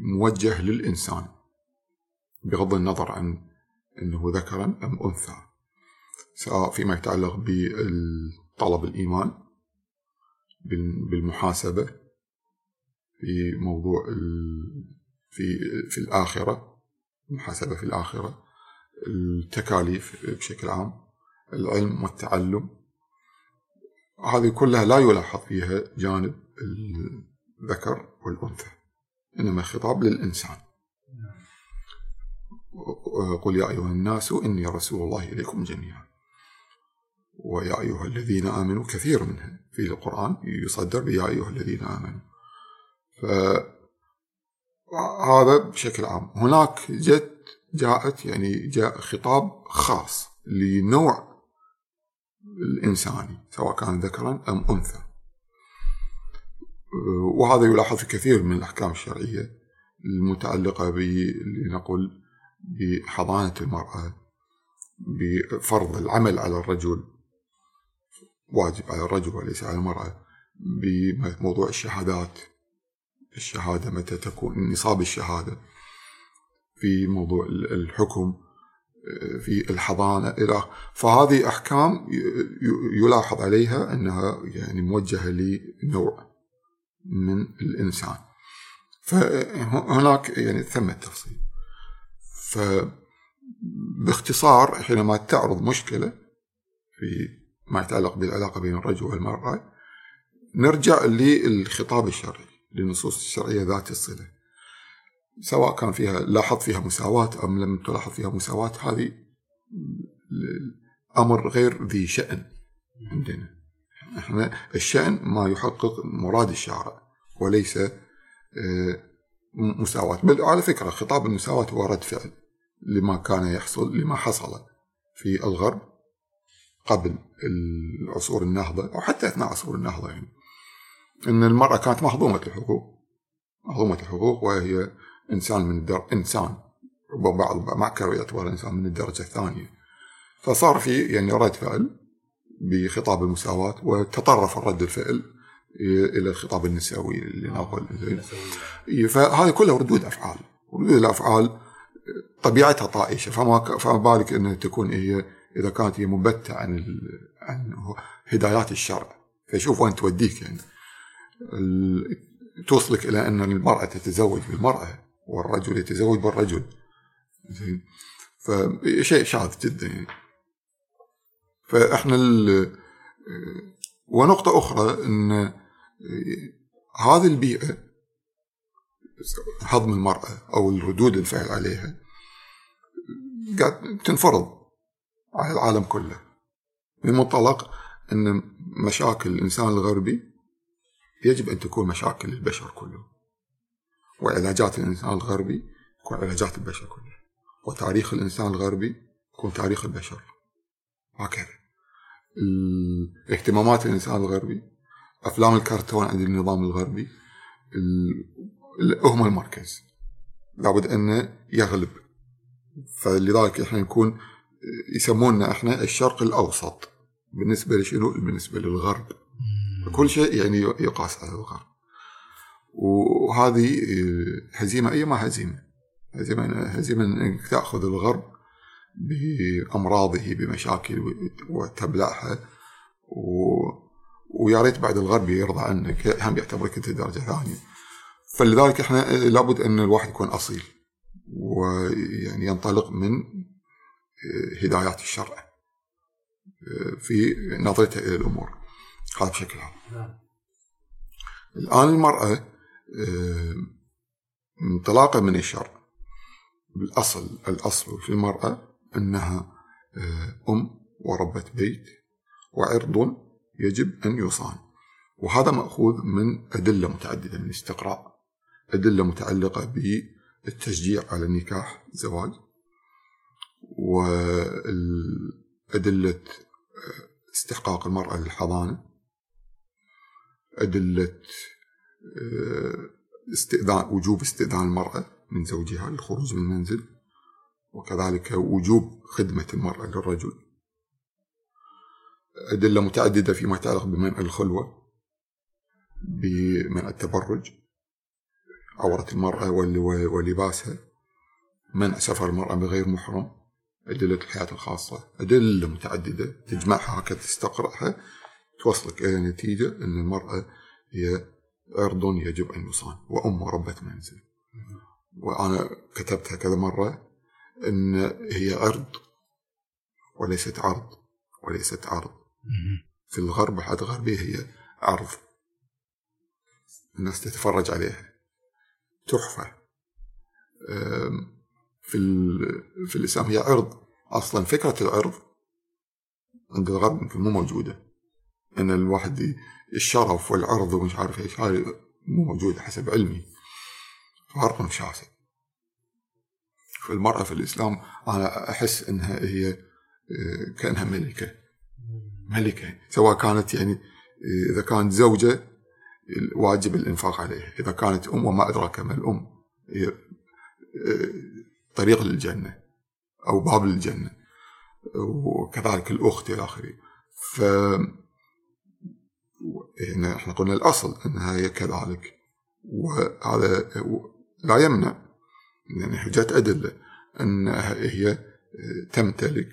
Speaker 1: موجه للإنسان بغض النظر عن أنه ذكرا أم أنثى سواء فيما يتعلق بطلب الإيمان بالمحاسبة في موضوع في في الآخرة. المحاسبة في الآخرة التكاليف بشكل عام العلم والتعلم. هذه كلها لا يلاحظ فيها جانب الذكر والأنثى إنما خطاب للإنسان. قل يا أيها الناس إني رسول الله إليكم جميعا. ويا أيها الذين آمنوا كثير منها في القرآن يصدر بيا أيها الذين آمنوا. فهذا بشكل عام. هناك جت جاءت يعني جاء خطاب خاص لنوع الإنساني سواء كان ذكرا أم أنثى. وهذا يلاحظ في كثير من الأحكام الشرعية المتعلقة لنقل بحضانة المرأة بفرض العمل على الرجل واجب على الرجل وليس على المرأة بموضوع الشهادات الشهادة متى تكون نصاب الشهادة. في موضوع الحكم في الحضانة إلى فهذه أحكام يلاحظ عليها أنها يعني موجهة لنوع من الإنسان. فهناك يعني ثم التفصيل فباختصار حينما تعرض مشكلة في ما يتعلق بالعلاقة بين الرجل والمرأة نرجع للخطاب الشرعي. للنصوص الشرعية ذات الصلة. سواء كان فيها لاحظ فيها مساواة أم لم تلاحظ فيها مساواة هذه أمر غير ذي شأن عندنا. إحنا الشأن ما يحقق مراد الشارع وليس آه، مساواة. بل على فكرة خطاب المساواة هو رد فعل لما كان يحصل لما حصل في الغرب قبل العصور النهضة أو حتى أثناء عصور النهضة يعني. أن المرأة كانت مهضومة الحقوق. مهضومة الحقوق وهي إنسان من الدر... إنسان. بعض معكر يعتبر إنسان من الدرجة الثانية. فصار في يعني رد فعل بخطاب المساواة وتطرف الرد الفعل إلى الخطاب النسوي اللي نقول فهذه كلها ردود أفعال. ردود الأفعال طبيعتها طائشة. فما فما بالك أنها تكون هي إذا كانت هي مبتة عن ال... عن هدايات الشرع. فشوف وين توديك يعني. توصلك إلى أن المرأة تتزوج بالمرأة والرجل يتزوج بالرجل. زين. فشيء شاذ جدا يعني. فإحنا ال... ونقطة أخرى أن هذه البيئة هضم المرأة أو الردود الفعل عليها قاعد تنفرض على العالم كله. بمنطلق أن مشاكل الإنسان الغربي يجب أن تكون مشاكل البشر كله وعلاجات الإنسان الغربي تكون علاجات البشر كله وتاريخ الإنسان الغربي يكون تاريخ البشر. هكذا. اهتمامات الإنسان الغربي أفلام الكرتون عند النظام الغربي هم المركز. لابد أنه يغلب. فلذلك إحنا نكون يسمونا إحنا الشرق الأوسط. بالنسبة لشنو؟ بالنسبة للغرب. كل شيء يعني يقاس على الغرب وهذه هزيمة أي ما هزيمة. هزيمة هزيمة إنك تأخذ الغرب بأمراضه بمشاكل وتبلعها. و... ويا ريت بعد الغرب يرضى عنك هم يعتبرك أنت درجة ثانية. فلذلك إحنا لابد أن الواحد يكون أصيل ويعني ينطلق من هدايات الشرع في نظرته إلى الأمور. هذا بشكل عام. نعم. الآن المرأة انطلاقا من الشرع بالاصل الأصل في المرأة أنها أم وربة بيت وعرض يجب أن يصان وهذا مأخوذ من أدلة متعددة من الاستقراء أدلة متعلقة بالتشجيع على النكاح الزواج وأدلة استحقاق المرأة للحضانة أدلة آه، استئذان وجوب استئذان المرأة من زوجها للخروج من المنزل وكذلك وجوب خدمة المرأة للرجل. أدلة متعددة فيما يتعلق بمنع الخلوة بمنع التبرج عورة المرأة ولباسها منع سفر المرأة بغير محرم أدلة الحياة الخاصة. أدلة متعددة تجمعها هكذا تستقرأها توصلك إلى نتيجة أن المرأة هي عرض يجب أن يصان وأم ربة منزل وأنا كتبتها كذا مرة أن هي عرض وليست عرض وليست عرض. في الغرب الحياة الغربية هي عرض. الناس تتفرج عليها تحفة في في الإسلام هي عرض. أصلا فكرة العرض عند الغرب مو موجودة. إن الواحد الشرف والعرض ومش عارف إيش هاي مو موجودة حسب علمي. فرق شاسع. فالمرأة في الإسلام أنا أحس أنها هي آه، كأنها ملكة. ملكة سواء كانت يعني آه، إذا كانت زوجة واجب الإنفاق عليها. إذا كانت أم وما أدراك ما الأم هي آه، طريق للجنة أو باب للجنة. وكذلك الأخت إلى آخره. هنا إحنا قلنا الأصل أنها هي كذلك وهذا لا يمنع يعني حجات أدلة أنها هي تمتلك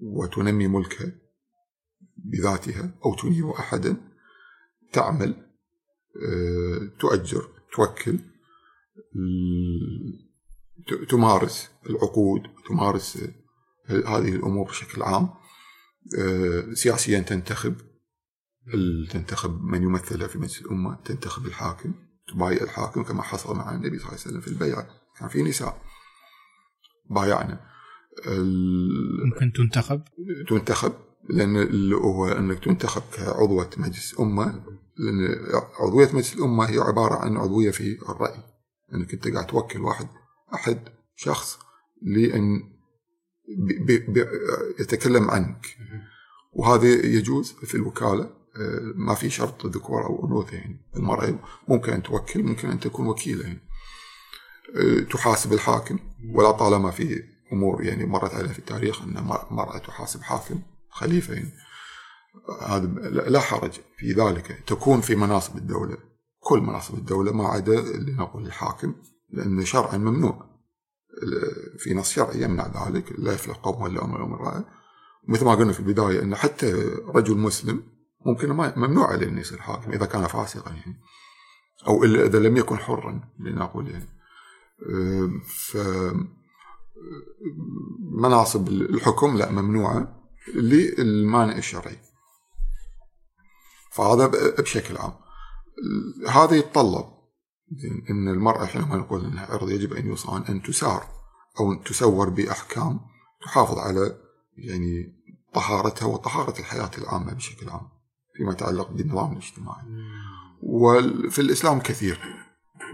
Speaker 1: وتنمي ملكها بذاتها أو تنير أحدا تعمل تؤجر توكل تمارس العقود تمارس هذه الأمور بشكل عام آه، سياسيا تنتخب. تنتخب من يمثلها في مجلس الأمة؟ تنتخب الحاكم تبايع الحاكم كما حصل مع النبي صلى الله عليه وسلم في البيعة. كان في نساء. بايعنا.
Speaker 2: ممكن تنتخب؟
Speaker 1: تنتخب لأن اللي هو أنك تنتخب كعضوة مجلس أمة لأن عضوية مجلس الأمة هي عبارة عن عضوية في الرأي. أنك أنت قاعد توكل واحد أحد شخص لأن بي بي يتكلم عنك. وهذا يجوز في الوكالة. ما في شرط ذكور أو أنوثة يعني. المرأة ممكن أن توكل ممكن أن تكون وكيلة يعني. آه، تحاسب الحاكم ولا طالما في أمور يعني مرت عليها في التاريخ أن مرأة تحاسب حاكم خليفة يعني. هذا لا حرج في ذلك. تكون في مناصب الدولة. كل مناصب الدولة ما عدا لنقول الحاكم لأن شرعا ممنوع. في نص شرعي يمنع ذلك لا يفلح قوم ولا أمر امرأة مثل ما قلنا في البداية أن حتى رجل مسلم ممكن ما ممنوع عليه أن يصير حاكم إذا كان فاسقا يعني. أو إذا لم يكن حرا لنقول يعني. ف مناصب الحكم لا ممنوعة للمانع الشرعي. فهذا بشكل عام. هذا يتطلب إن المرأة حينما نقول إنها عرض يجب أن يصان أن تسار أو تسور بأحكام تحافظ على يعني طهارتها وطهارة الحياة العامة بشكل عام. فيما يتعلق بالنظام الاجتماعي. وفي الإسلام كثير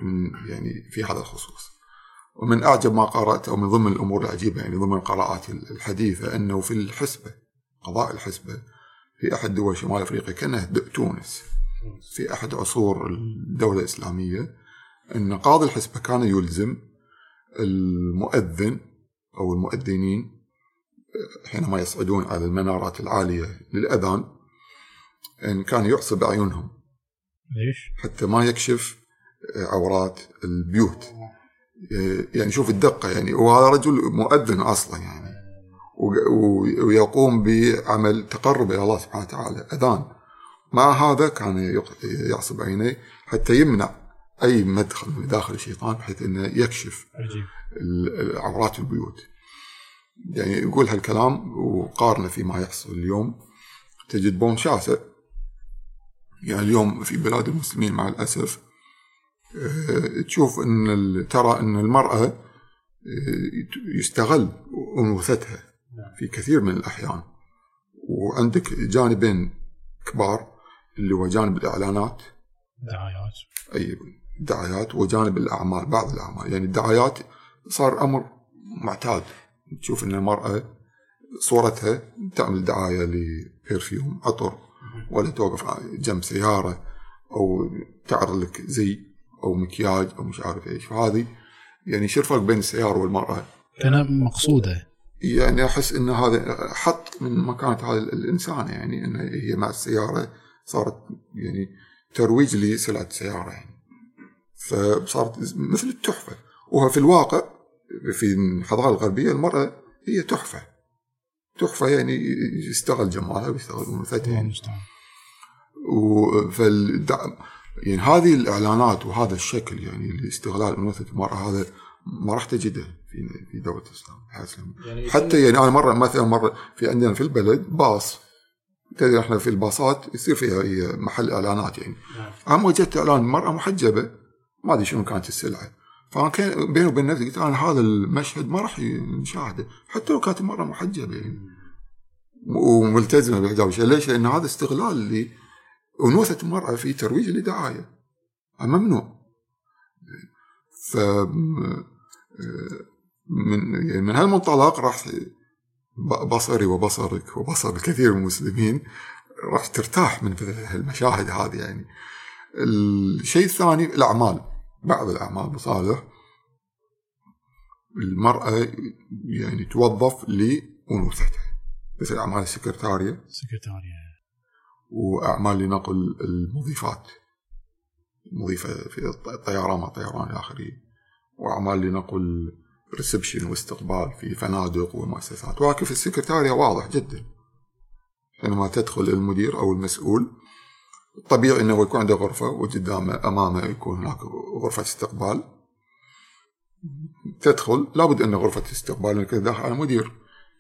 Speaker 1: من يعني في هذا الخصوص. ومن أعجب ما قرأت أو من ضمن الأمور العجيبة يعني ضمن القراءات الحديثة أنه في الحسبة قضاء الحسبة في أحد دول شمال أفريقيا كانها تونس في أحد عصور الدولة الإسلامية أن قاضي الحسبة كان يلزم المؤذن أو المؤذنين حينما يصعدون على المنارات العالية للأذان أن كان يعصب أعينهم.
Speaker 2: ليش؟
Speaker 1: حتى ما يكشف عورات البيوت. يعني شوف الدقة يعني وهذا رجل مؤذن أصلا يعني. ويقوم بعمل تقرب إلى الله سبحانه وتعالى أذان. مع هذا كان يعصب عينيه حتى يمنع أي مدخل من داخل الشيطان بحيث إنه يكشف عورات البيوت. يعني يقول هالكلام وقارنه فيما يحصل اليوم. تجد بون شاسع يعني اليوم في بلاد المسلمين مع الأسف آه، تشوف أن ترى أن المرأة آه، يستغل أنوثتها في كثير من الأحيان. وعندك جانبين كبار اللي هو جانب الإعلانات.
Speaker 2: دعايات.
Speaker 1: أي الدعايات وجانب الأعمال بعض الأعمال. يعني الدعايات صار أمر معتاد. تشوف إن المرأة صورتها تعمل دعاية لبرفيوم عطر ولا توقف جنب سيارة أو تعرض لك زي أو مكياج أو مش عارف إيش. فهذه يعني شو الفرق بين السيارة والمرأة؟
Speaker 2: كان مقصودة.
Speaker 1: يعني أحس إن هذا حط من مكانة هذا الإنسان يعني إن هي مع السيارة صارت يعني ترويج لسلعة السياره يعني. فصارت مثل التحفة. وهو في الواقع في الحضارة الغربية المرأة هي تحفة. تحفه يعني يستغل جمالها ويستغل انوثتها
Speaker 2: الله
Speaker 1: يعني
Speaker 2: المستعان
Speaker 1: فال يعني هذه الإعلانات وهذا الشكل يعني لاستغلال انوثه المرأة هذا ما راح تجده في في دولة الإسلام.
Speaker 2: يعني
Speaker 1: حتى يعني أنا مرة مثلا مرة في عندنا في البلد باص تدري إحنا في الباصات يصير فيها هي محل إعلانات يعني
Speaker 2: نعم.
Speaker 1: أنا وجدت إعلان مرأة محجبة ما أدري شنو كانت السلعة فأنا كان بيني وبين نفسي قلت أنا هذا المشهد ما راح نشاهده حتى لو كانت المراه محجبة يعني. وملتزمة بالحجاب ليش؟ لأن هذا استغلال لانوثه المرأة في ترويج لدعايه ممنوع ف من يعني من هالمنطلق راح بصري وبصرك وبصر الكثير من المسلمين راح ترتاح من هالمشاهد هذه يعني. الشيء الثاني الأعمال. بعض الأعمال مصالح المرأة يعني توظف لأنوثتها. مثل اعمال السكرتارية.
Speaker 2: سكرتارية.
Speaker 1: وأعمال لنقل المضيفات. مضيفة في الطيران مع طيران إلى آخره. وأعمال لنقل ريسبشن واستقبال في فنادق ومؤسسات. ولكن في السكرتارية واضح جدا. حينما تدخل المدير أو المسؤول طبيعي إنه يكون عنده غرفة وقدامه أمامه يكون هناك غرفة استقبال. تدخل لابد ان غرفة استقبال انك داخل على مدير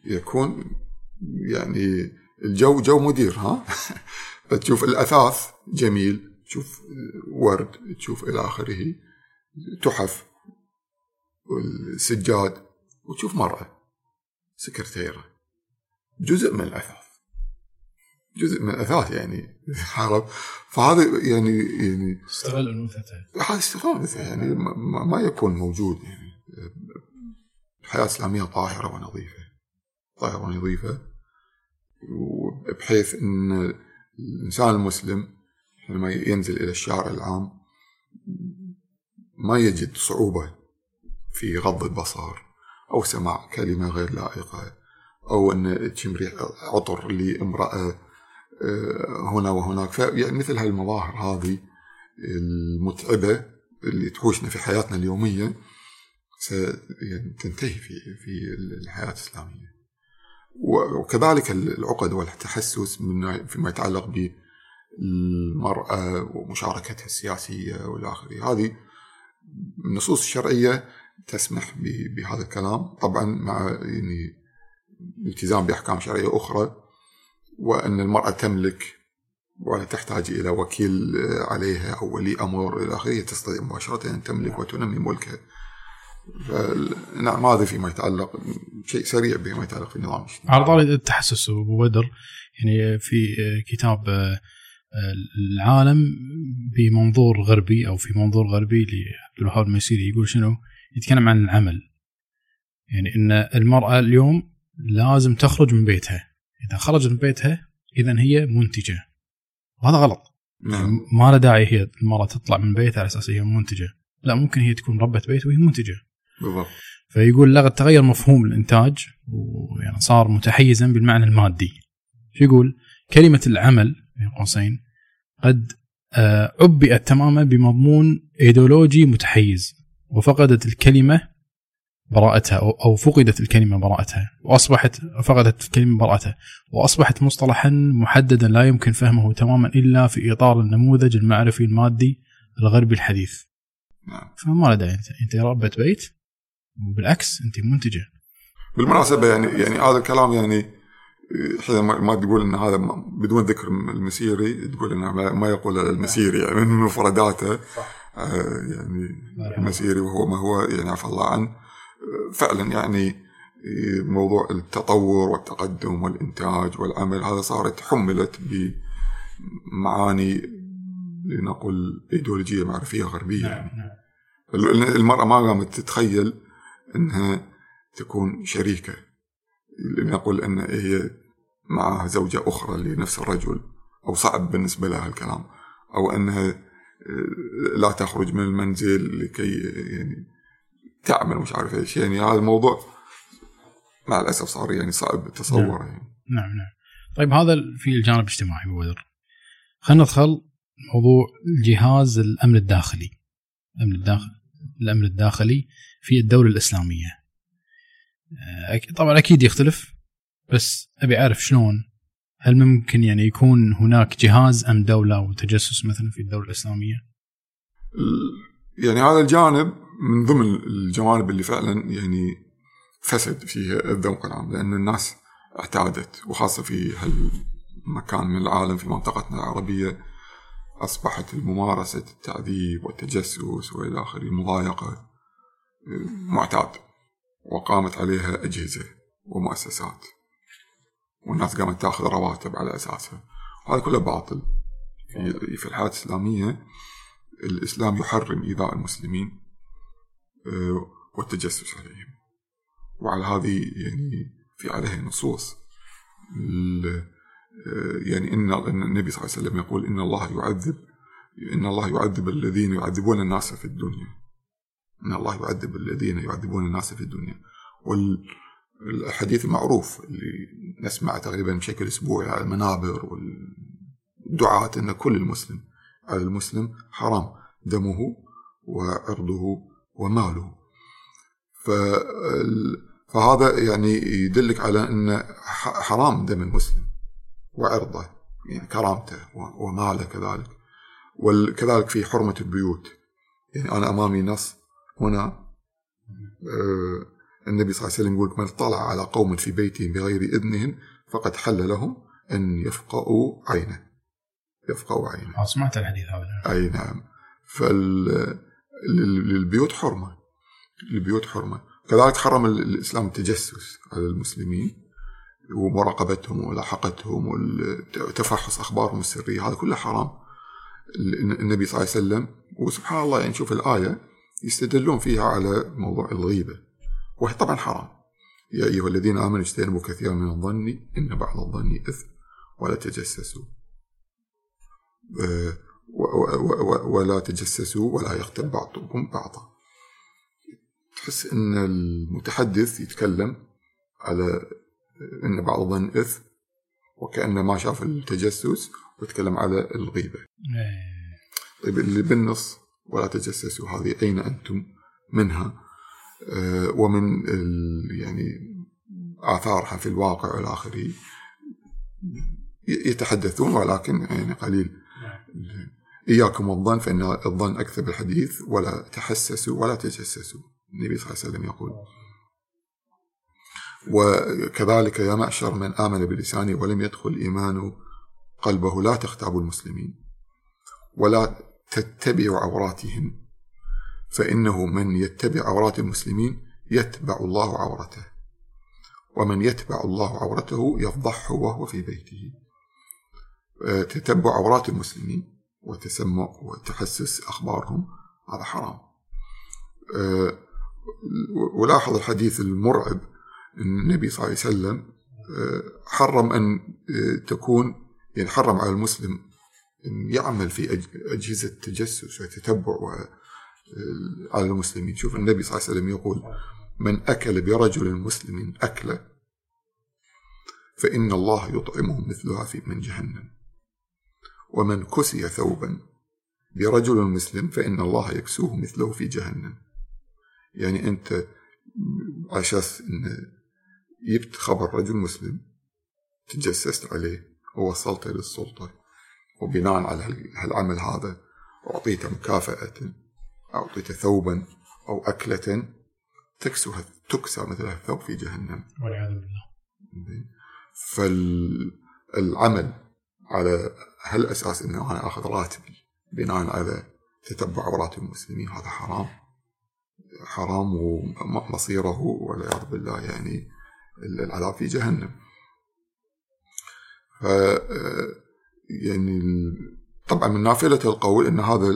Speaker 1: يكون يعني الجو جو مدير ها؟ فتشوف الأثاث جميل. تشوف ورد تشوف إلى آخره. تحف والسجاد وتشوف مرأة سكرتيرة. جزء من الأثاث. جزء من الأثاث يعني عرب. فهذا يعني يعني
Speaker 2: استغل انوثته
Speaker 1: هذا استغلال مثل يعني ما, ما يكون موجود يعني. الحياة الإسلامية طاهرة ونظيفة. طاهرة ونظيفة. بحيث أن الإنسان المسلم لما ينزل إلى الشارع العام ما يجد صعوبة في غض البصر أو سماع كلمة غير لائقة أو أن تشم ريح عطر لامرأة هنا وهناك. يعني مثل هالمظاهر هذه المتعبة اللي تحوشنا في حياتنا اليومية ستنتهي في في الحياة الإسلامية. وكذلك العقد والتحسس فيما يتعلق بالمرأة ومشاركتها السياسية والى آخره. هذه النصوص الشرعية تسمح بهذا الكلام. طبعا مع يعني الالتزام بأحكام شرعية أخرى وأن المرأة تملك ولا تحتاج إلى وكيل عليها أو ولي أمر إلى آخره تستطيع مباشرة أن تملك وتنمي ملكها. نعم هذا فيما يتعلق شيء سريع بما يتعلق في النظام
Speaker 2: على طاري التحسس أبو بدر يعني في كتاب العالم بمنظور غربي أو في منظور غربي لعبد الوهاب الميسيري يقول شنو؟ يتكلم عن العمل. يعني إن المرأة اليوم لازم تخرج من بيتها. إذا خرجت من بيتها اذا هي منتجة. وهذا غلط.
Speaker 1: نعم.
Speaker 2: ما له داعي هي المراه تطلع من بيتها على أساس هي منتجة. لا ممكن هي تكون ربة بيت وهي منتجة.
Speaker 1: بالضبط.
Speaker 2: فيقول لغة تغير مفهوم الإنتاج ويعني صار متحيزا بالمعنى المادي. شو يقول؟ كلمة العمل بين قوسين قد عبئت تماما بمضمون إيديولوجي متحيز وفقدت الكلمة براءتها أو فقدت الكلمة براءتها. وأصبحت فقدت الكلمة براءتها. وأصبحت مصطلحا محددا لا يمكن فهمه تماما إلا في إطار النموذج المعرفي المادي الغربي الحديث.
Speaker 1: نعم.
Speaker 2: فما له داعي. أنت أنت ربة بيت وبالعكس أنت منتجة.
Speaker 1: بالمناسبة يعني يعني هذا الكلام يعني ما تقول إن هذا بدون ذكر المسيري تقول إنه ما- يقول المسيري يعني من مفرداته. آه، يعني المسيري وهو ما هو يعني عفى الله عنه. فعلا يعني آه، موضوع التطور والتقدم والإنتاج والعمل هذا صارت حملت بمعاني لنقل إيديولوجية معرفية غربية.
Speaker 2: نعم نعم.
Speaker 1: ال- المرأة ما قامت تتخيل أنها تكون شريكة. لنقول أن هي معها زوجة أخرى لنفس الرجل أو صعب بالنسبة لها الكلام أو أنها آه، لا تخرج من المنزل لكي يعني تعمل مش عارف إيش. يعني هذا الموضوع مع الأسف صار يعني صعب تصوره يعني.
Speaker 2: نعم نعم. طيب هذا في الجانب الاجتماعي أبو بدر. خلينا ندخل موضوع جهاز الأمن الداخلي. الأمن الداخلي الأمن الداخلي في الدولة الإسلامية. آه، طبعا أكيد يختلف بس أبي أعرف شلون. هل ممكن يعني يكون هناك جهاز امن دولة وتجسس مثلا في الدولة الإسلامية؟
Speaker 1: ال- يعني هذا الجانب من ضمن الجوانب اللي فعلا يعني فسد فيه الذوق العام لأن الناس اعتادت وخاصة في هالمكان من العالم في منطقتنا العربية أصبحت الممارسة التعذيب والتجسس وإلى آخره المضايقة معتاد وقامت عليها أجهزة ومؤسسات والناس قامت تأخذ رواتب على أساسها. هذا كله باطل. في الحياة الإسلامية الإسلام يحرم إيذاء المسلمين. والتجسس عليهم. وعلى هذه يعني في عليها نصوص. آه، يعني إن النبي صلى الله عليه وسلم يقول إن الله يعذب إن الله يعذب الذين يعذبون الناس في الدنيا. إن الله يعذب الذين يعذبون الناس في الدنيا. والحديث المعروف اللي نسمعه تقريبا بشكل أسبوعي على المنابر والدعاة أن كل المسلم على المسلم حرام. دمه وعرضه وماله. فال- فهذا يعني يدلك على أن حرام دم المسلم وعرضه يعني كرامته وماله كذلك. وكذلك في حرمة البيوت. يعني أنا أمامي نص هنا آه، النبي صلى الله عليه وسلم يقول من طلع على قوم في بيتهم بغير إذنهم فقد حل لهم أن يفقأوا عينه. يفقأوا عينه.
Speaker 2: آه، سمعت الحديث هذا.
Speaker 1: أي نعم. فالبيوت حرمة. البيوت حرمة. كذلك حرم ال- الإسلام التجسس على المسلمين ومراقبتهم وملاحقتهم وتفحص أخبارهم السرية. هذا كله حرام. ال- النبي صلى الله عليه وسلم وسبحان الله يعني نشوف الآية يستدلون فيها على موضوع الغيبة. وهي طبعا حرام. يا أيها الذين آمنوا اجتنبوا كثيرا من الظن إن بعض الظن إثم ولا تجسسوا. آه، ولا تجسسوا ولا يغتب بعضكم بعضا. تحس إن المتحدث يتكلم على إن بعض الظن إثم وكانه ما شاف التجسس ويتكلم على
Speaker 2: الغيبة.
Speaker 1: طيب اللي بالنص ولا تجسسوا هذه أين أنتم منها؟ آه، ومن يعني آثارها في الواقع والى آخره. يتحدثون ولكن يعني قليل. إياكم والظن فإن الظن أكذب الحديث ولا تحسسوا ولا تجسسوا. النبي صلى الله عليه وسلم يقول. وكذلك يا معشر من آمن بلسانه ولم يدخل إيمانه قلبه لا تغتابوا المسلمين ولا تتبعوا عوراتهم فإنه من يتبع عورات المسلمين يتبع الله عورته ومن يتبع الله عورته يفضحه وهو في بيته. آه، تتبع عورات المسلمين. وتسمع وتحسس أخبارهم هذا حرام. آه، ولاحظ الحديث المرعب أن النبي صلى الله عليه وسلم آه، حرم أن آه، تكون يعني حرم على المسلم أن يعمل في أج- أجهزة تجسس وتتبع على المسلمين. شوف النبي صلى الله عليه وسلم يقول من أكل برجل مسلم أكله فإن الله يطعمه مثلها في من جهنم. ومن كسي ثوبا. برجل مسلم فإن الله يكسوه مثله في جهنم. يعني أنت أساس انه جبت خبر رجل مسلم تجسست عليه ووصلته للسلطه وبناء على هالعمل هذا أعطيته مكافأة أو أعطيته ثوبا أو أكلة تكسو تكسى مثل الثوب في جهنم.
Speaker 2: والعياذ بالله.
Speaker 1: فالعمل على هالاساس إنه أنا آخذ راتبي بناء على تتبع عورات المسلمين؟ هذا حرام. حرام ومصيره والعياذ بالله يعني العذاب في جهنم. ف يعني طبعا من نافلة القول إن هذا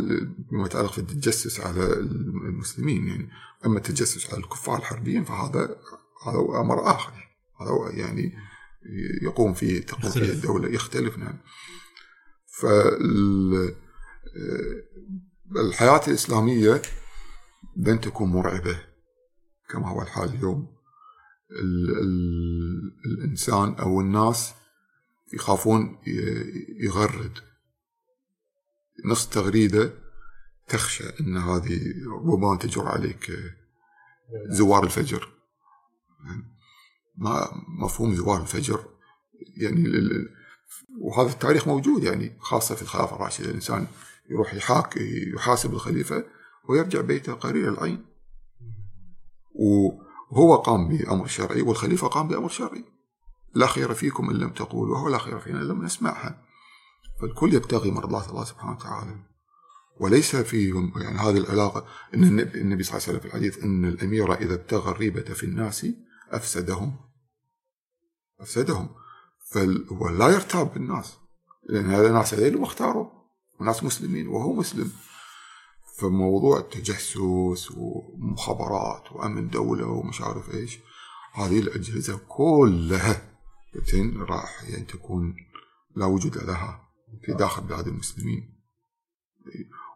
Speaker 1: بما يتعلق في التجسس على المسلمين يعني. أما التجسس على الكفار الحربيين فهذا هذا أمر آخر. هذا يعني يقوم فيه تقوم فيه الدولة يختلف نعم. فالحياة الإسلامية لن تكون مرعبة كما هو الحال اليوم. ال ال الإنسان أو الناس يخافون يغرد. نص تغريدة تخشى أن هذه ربما تجر عليك زوار الفجر. ما مفهوم زوار الفجر. يعني وهذا التاريخ موجود يعني خاصة في الخلافة الراشدة. الإنسان يروح يحاك يحاسب الخليفة ويرجع بيته قرير العين. وهو قام بأمر شرعي والخليفة قام بأمر شرعي. لا خير فيكم إن لم تقولوا ولا خير فينا إن لم نسمعها. فالكل يبتغي مرضات الله سبحانه وتعالى. وليس في يعني هذه العلاقة إن النبي صلى الله عليه وسلم في الحديث إن الأمير إذا ابتغى الريبة في الناس أفسدهم. أفسدهم. فهو لا يرتاب بالناس لأن هذا ناس اللي اختاروا. وناس مسلمين وهو مسلم. فموضوع التجسس ومخابرات وأمن دولة ومش عارف إيش هذه الأجهزة كلها راح يعني تكون لا وجود لها في داخل بلاد المسلمين.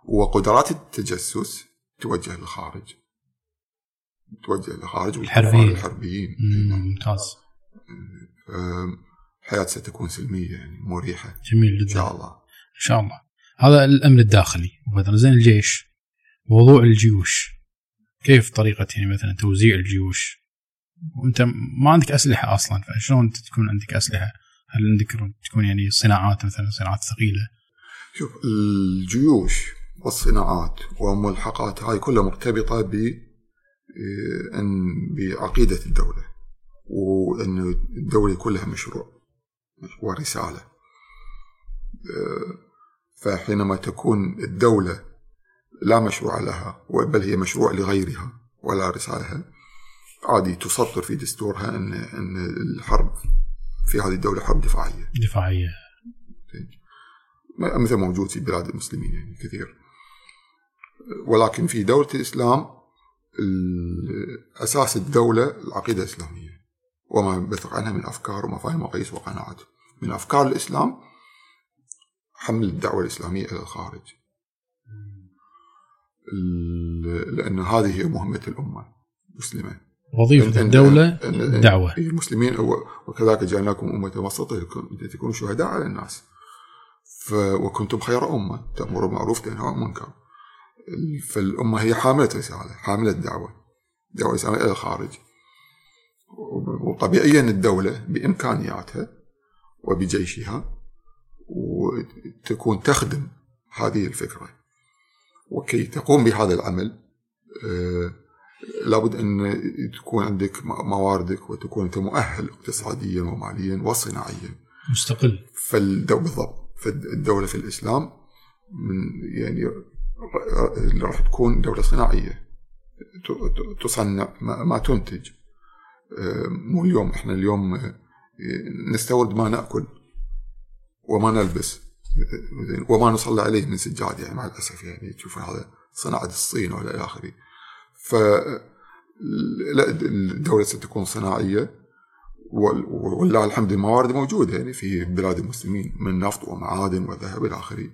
Speaker 1: وقدرات التجسس توجه للخارج. توجه للخارج
Speaker 2: الحربيين.
Speaker 1: الحربيين.
Speaker 2: ممتاز.
Speaker 1: الحياة ستكون سلمية يعني مريحة.
Speaker 2: جميل جدا.
Speaker 1: إن شاء الله.
Speaker 2: إن شاء الله. هذا الأمن الداخلي. مثلا زين الجيش موضوع الجيوش. كيف طريقة يعني مثلا توزيع الجيوش؟ وأنت ما عندك أسلحة أصلا فشلون تكون عندك أسلحة؟ هل عندك تكون يعني صناعات مثلا صناعات ثقيلة؟
Speaker 1: شوف الجيوش والصناعات والملحقات هاي كلها مرتبطة ب إن بعقيدة الدولة. وإن الدولة كلها مشروع. مشروع رسالة فحينما تكون الدولة لا مشروع لها بل هي مشروع لغيرها ولا رسالة عادي تسطر في دستورها ان أن الحرب في هذه الدولة حرب دفاعية.
Speaker 2: دفاعية.
Speaker 1: مثل موجود في بلاد المسلمين يعني كثير. ولكن في دولة الإسلام أساس الدولة العقيدة الإسلامية وما بثق عنها من أفكار ومفاهيم وقيس وقناعات. من أفكار الإسلام حمل الدعوة الإسلامية إلى الخارج. لأن هذه هي مهمة الأمة المسلمه.
Speaker 2: وظيفة الدولة الدعوة
Speaker 1: المسلمين وكذلك جعلناكم أمة وسطا لتكونوا شهداء على الناس وكنتم خير أمة تأمروا بالمعروف تنهوا عن المنكر فالأمة هي حاملة رسالة حاملة دعوة دعوة رسالة إلى الخارج وطبيعيا الدولة بإمكانياتها وبجيشها وتكون تخدم هذه الفكرة. وكي تقوم بهذا العمل آه لابد أن تكون عندك مواردك وتكون أنت مؤهل اقتصاديا وماليا وصناعيا.
Speaker 2: مستقل.
Speaker 1: فالدولة بالضبط فالدولة في الإسلام من يعني راح تكون دولة صناعية تصنع ما تنتج. مو اليوم إحنا اليوم نستورد ما نأكل وما نلبس وما نصلي عليه من سجاد يعني مع الأسف يعني. تشوف هذا صناعة الصين وإلى آخره. ف الدولة ستكون صناعية ولله الحمد الموارد موجودة يعني في بلاد المسلمين من نفط ومعادن وذهب إلى آخره.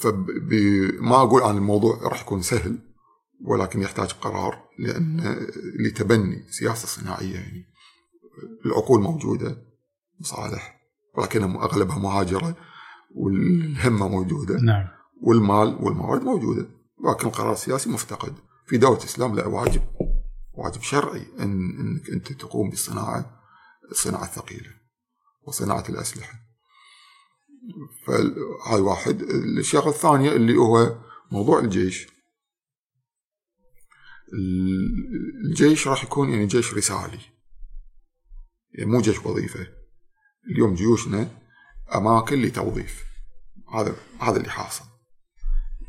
Speaker 1: فما أقول عن الموضوع راح يكون سهل ولكن يحتاج قرار لأن لتبني سياسة صناعية يعني. العقول موجودة مصالح ولكن أغلبها مهاجرة والهمة موجودة.
Speaker 2: نعم.
Speaker 1: والمال والموارد موجودة. لكن القرار السياسي مفتقد. في دولة الإسلام لا واجب. واجب شرعي أن أنك أنت تقوم بالصناعة الصناعة الثقيلة وصناعة الأسلحة. فهاي واحد. الشغلة الثانية اللي هو موضوع الجيش. الجيش راح يكون يعني جيش رسالي. يعني مو جيش وظيفة. اليوم جيوشنا أماكن لتوظيف. هذا هذا اللي حاصل.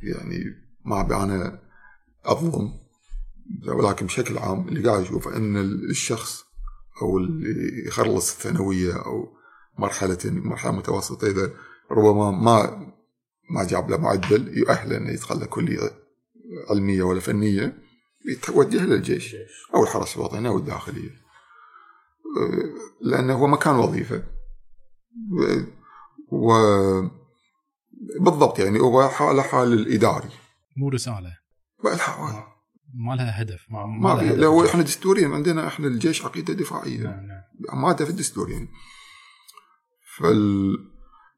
Speaker 1: يعني ما أبي أنا أظلم ولكن بشكل عام اللي قاعد أشوفه إن الشخص أو اللي يخلص الثانوية أو مرحله مرحلة متوسطة إذا ربما ما ما جاب له معدل يؤهله إنه يدخل كلية علمية ولا فنية. يتوجه للجيش أو الحرس الوطني أو الداخلية. لأنه هو مكان وظيفة. و بالضبط يعني هو حاله حال الإداري.
Speaker 2: مو رسالة. ما لها هدف.
Speaker 1: ما, ما في لو إحنا دستوريا عندنا إحنا الجيش عقيدة دفاعية. نعم نعم. ماده في الدستور يعني فال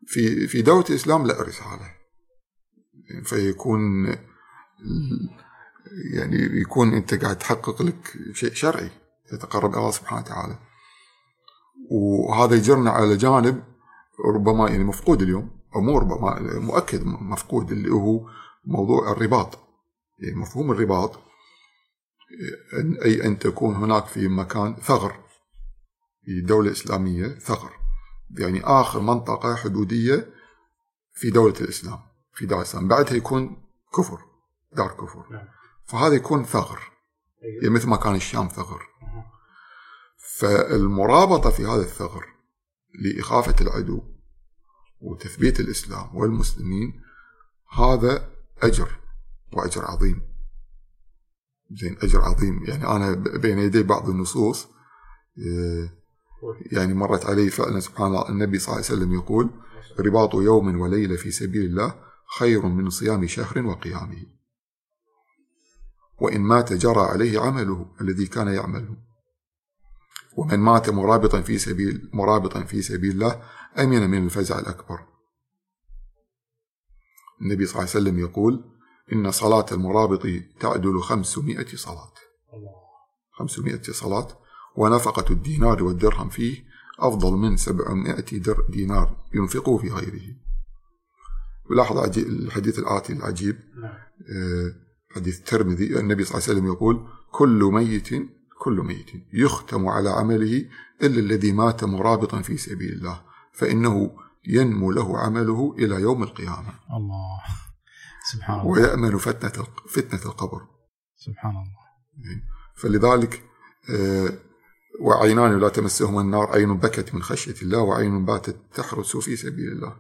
Speaker 1: في في دولة الإسلام لا رسالة. فيكون يعني يكون انت قاعد تحقق لك شيء شرعي تتقرب إلى الله سبحانه وتعالى. وهذا يجرنا على جانب ربما يعني مفقود اليوم أو مو ربما مؤكد مفقود اللي هو موضوع الرباط. يعني مفهوم الرباط أي أن تكون هناك في مكان ثغر في دولة إسلامية ثغر. يعني آخر منطقة حدودية في دولة الإسلام في دار الإسلام. بعدها يكون كفر دار كفر. نعم. فهذا يكون ثغر أيوه. يعني مثل ما كان الشام ثغر. فالمرابطة في هذا الثغر لإخافة العدو وتثبيت الإسلام والمسلمين هذا أجر وأجر عظيم. زين أجر عظيم. يعني أنا بين يدي بعض النصوص آه، يعني مرت علي فعلا سبحان الله النبي صلى الله عليه وسلم يقول رباط يوم وليلة في سبيل الله خير من صيام شهر وقيامه. وإن مات جرى عليه عمله الذي كان يعمله. ومن مات مرابطا في سبيل مرابطا في سبيل الله أمن من الفزع الأكبر. النبي صلى الله عليه وسلم يقول إن صلاة المرابط تعدل خمسمائة صلاة. خمسمائة صلاة ونفقة الدينار والدرهم فيه أفضل من سبعمائة دينار ينفقه في غيره. ولاحظ الحديث الآتي العجيب. نعم. حديث الترمذي النبي صلى الله عليه وسلم يقول كل ميت كل ميت يختم على عمله إلا الذي مات مرابطا في سبيل الله فإنه ينمو له عمله إلى يوم القيامة.
Speaker 2: الله. سبحان الله.
Speaker 1: ويأمن فتنة فتنة القبر.
Speaker 2: سبحان الله.
Speaker 1: فلذلك آه، وعينان لا تمسهما النار عين بكت من خشية الله وعين باتت تحرس في سبيل الله.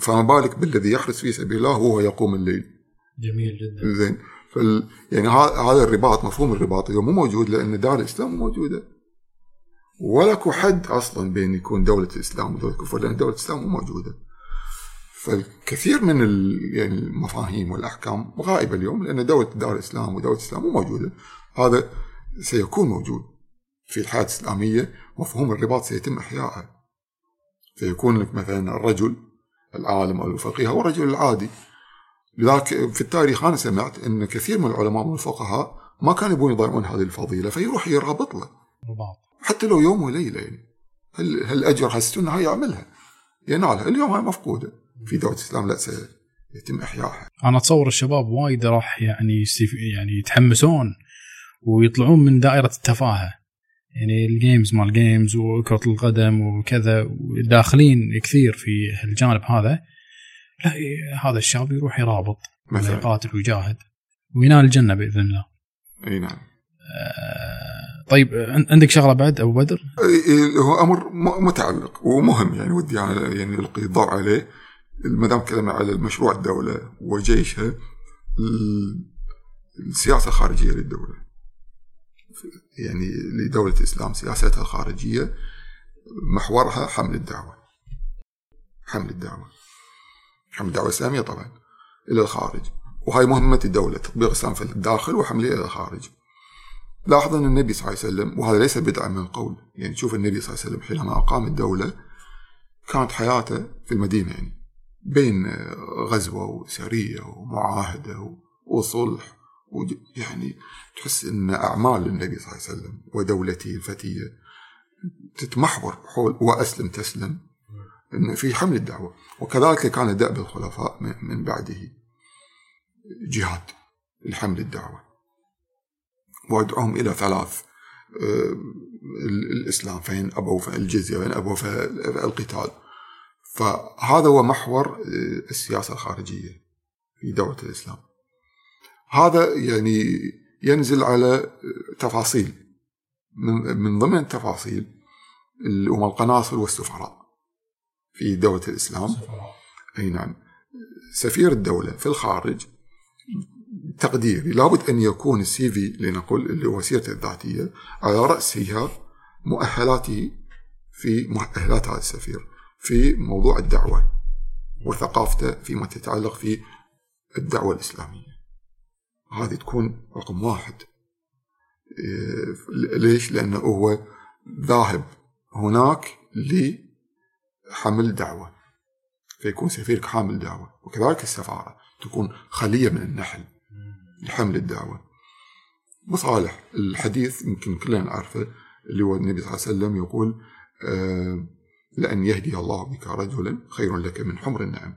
Speaker 1: فما بالك بالذي يحرس في سبيل الله وهو يقوم الليل؟
Speaker 2: جميل جدا.
Speaker 1: زين. فال يعني هذا الرباط مفهوم الرباط مو موجود لأن دار الإسلام موجودة. ولكو حد أصلا بين يكون دولة الإسلام ودولة الكفر لأن دولة الإسلام مو موجودة. فالكثير من يعني المفاهيم والأحكام غائبة اليوم لأن دوله دار الإسلام ودولة الإسلام مو موجودة. هذا سيكون موجود في الحياة الإسلامية مفهوم الرباط سيتم إحياءه. سيكون لك مثلا الرجل العالم أو الفقيه هو الرجل العادي. لذلك في التاريخ أنا سمعت إن كثير من العلماء والفقهاء ما كانوا يبون يضيعون هذه الفضيلة فيروح يرابط له. حتى لو يوم وليلة يعني. هل هالاجر هالسنة؟ هاي يعملها. ينالها. اليوم هاي مفقودة. في دولة الإسلام لا سيتم إحيائها.
Speaker 2: أنا أتصور الشباب وايد راح يعني يعني يتحمسون ويطلعون من دائرة التفاهة. يعني ال games مال games وكرة القدم وكذا داخلين كثير في الجانب هذا. لا هذا الشاب يروح يرابط مثلا. يقاتل ويجاهد وينال الجنة بإذن الله.
Speaker 1: إي نعم.
Speaker 2: آه طيب عندك شغلة بعد أبو بدر؟
Speaker 1: هو أمر متعلق ومهم يعني ودي يعني القي الضوء عليه. ما دام تكلمنا على المشروع الدولة وجيشها السياسة الخارجية للدولة. يعني لدولة الإسلام سياستها الخارجية محورها حمل الدعوة. حمل الدعوة. حمل الدعوة الإسلامية طبعا إلى الخارج. وهاي مهمة الدولة تطبيق الإسلام في الداخل وحمله إلى الخارج. لاحظ أن النبي صلى الله عليه وسلم وهذا ليس بدعة من القول يعني شوف النبي صلى الله عليه وسلم حينما أقام الدولة كانت حياته في المدينة يعني بين غزوة وسرية ومعاهدة وصلح يعني تحس أن أعمال النبي صلى الله عليه وسلم ودولته الفتية تتمحور حول وأسلم تسلم. إن في حمل الدعوة. وكذلك كان دأب الخلفاء من بعده. جهاد لحمل الدعوة. وادعوهم إلى ثلاث آه، الإسلام فين ابوا الجزية وين ابوا القتال. فهذا هو محور آه، السياسة الخارجية في دوله الإسلام. هذا يعني ينزل على تفاصيل. من, من ضمن التفاصيل القناصل والسفراء. في دولة الإسلام. أي نعم. سفير الدولة في الخارج تقديري لابد أن يكون السي في لنقل اللي هو سيرته الذاتية على رأسها مؤهلاته في مؤهلات هذا السفير في موضوع الدعوة وثقافته فيما تتعلق في الدعوة الإسلامية. هذه تكون رقم واحد. إيه، ليش؟ لأنه هو ذاهب هناك لحمل دعوة. فيكون سفيرك حامل دعوة وكذلك السفارة تكون خلية من النحل لحمل الدعوة. مصالح الحديث يمكن كلنا نعرفه اللي هو النبي صلى الله عليه وسلم يقول آه لأن يهدي الله بك رجلا خير لك من حمر النعم.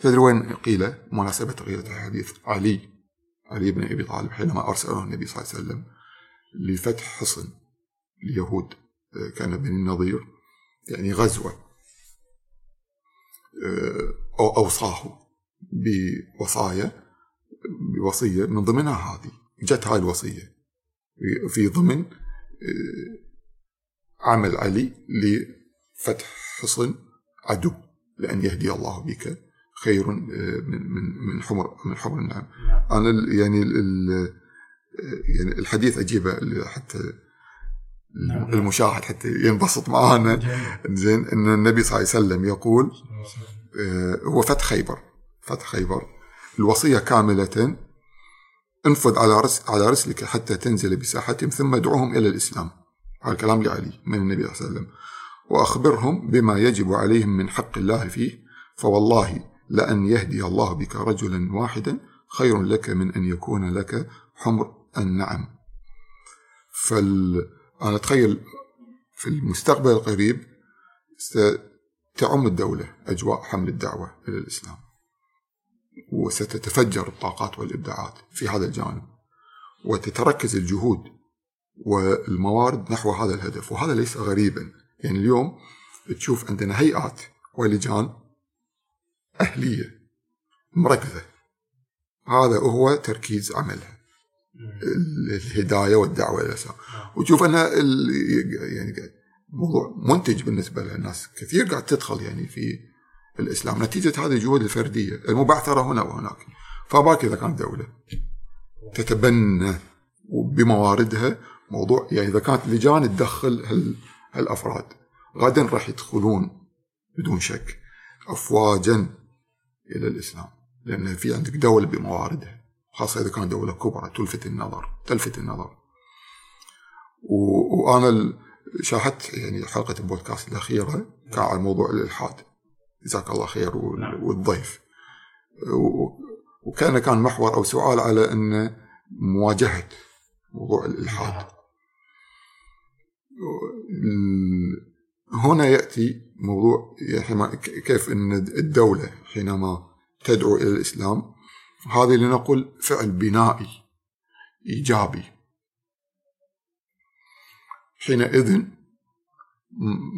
Speaker 1: تدري وين قيل؟ مناسبة قيلة الحديث علي علي بن أبي طالب حينما أرسله النبي صلى الله عليه وسلم لفتح حصن اليهود آه، كان بني النضير يعني غزوة. أو أوصاه بوصايا بوصية من ضمنها هذه جت هاي الوصية. في ضمن آه، عمل علي لفتح حصن عدو لأن يهدي الله بك خير من من من حمر من حمر النعم. أنا يعني يعني الحديث أجيبه حتى نعم. المشاهد حتى ينبسط معانا. زين إن النبي صلى الله عليه وسلم يقول آه، هو فتح خيبر فتح خيبر. الوصية كاملة. انفذ على رس على رسلك حتى تنزل بساحتهم ثم ادعوهم إلى الإسلام. هذا الكلام لعلي من النبي صلى الله عليه وسلم. وأخبرهم بما يجب عليهم من حق الله فيه فوالله لأن يهدي الله بك رجلا واحدا خير لك من أن يكون لك حمر النعم. فال... أنا أتخيل في المستقبل القريب ستعم الدولة أجواء حمل الدعوة إلى الإسلام. وستتفجر الطاقات والإبداعات في هذا الجانب. وتتركز الجهود والموارد نحو هذا الهدف. وهذا ليس غريبا. يعني اليوم تشوف عندنا هيئات ولجان أهلية مركزة. هذا هو تركيز عملها. الهداية والدعوة إلى الإسلام. وتشوف أنها يعني موضوع منتج بالنسبة للناس. كثير قاعد تدخل يعني في الإسلام. نتيجة هذه الجهود الفردية. المبعثرة هنا وهناك. فباك إذا كانت دولة تتبنى بمواردها موضوع يعني إذا كانت لجان تدخل هالأفراد غدا راح يدخلون بدون شك أفواجا إلى الإسلام. لأن في عندك دولة بمواردها. خاصة إذا كانت دولة كبرى تلفت النظر تلفت النظر. و... شاهدت يعني حلقة البودكاست الأخيرة كان على موضوع الإلحاد جزاك الله خير نعم. والضيف. وكان كان محور أو سؤال على أن مواجهة موضوع الإلحاد هنا يأتي موضوع يعني كيف أن الدولة حينما تدعو إلى الإسلام هذه لنقل فعل بنائي إيجابي حينئذ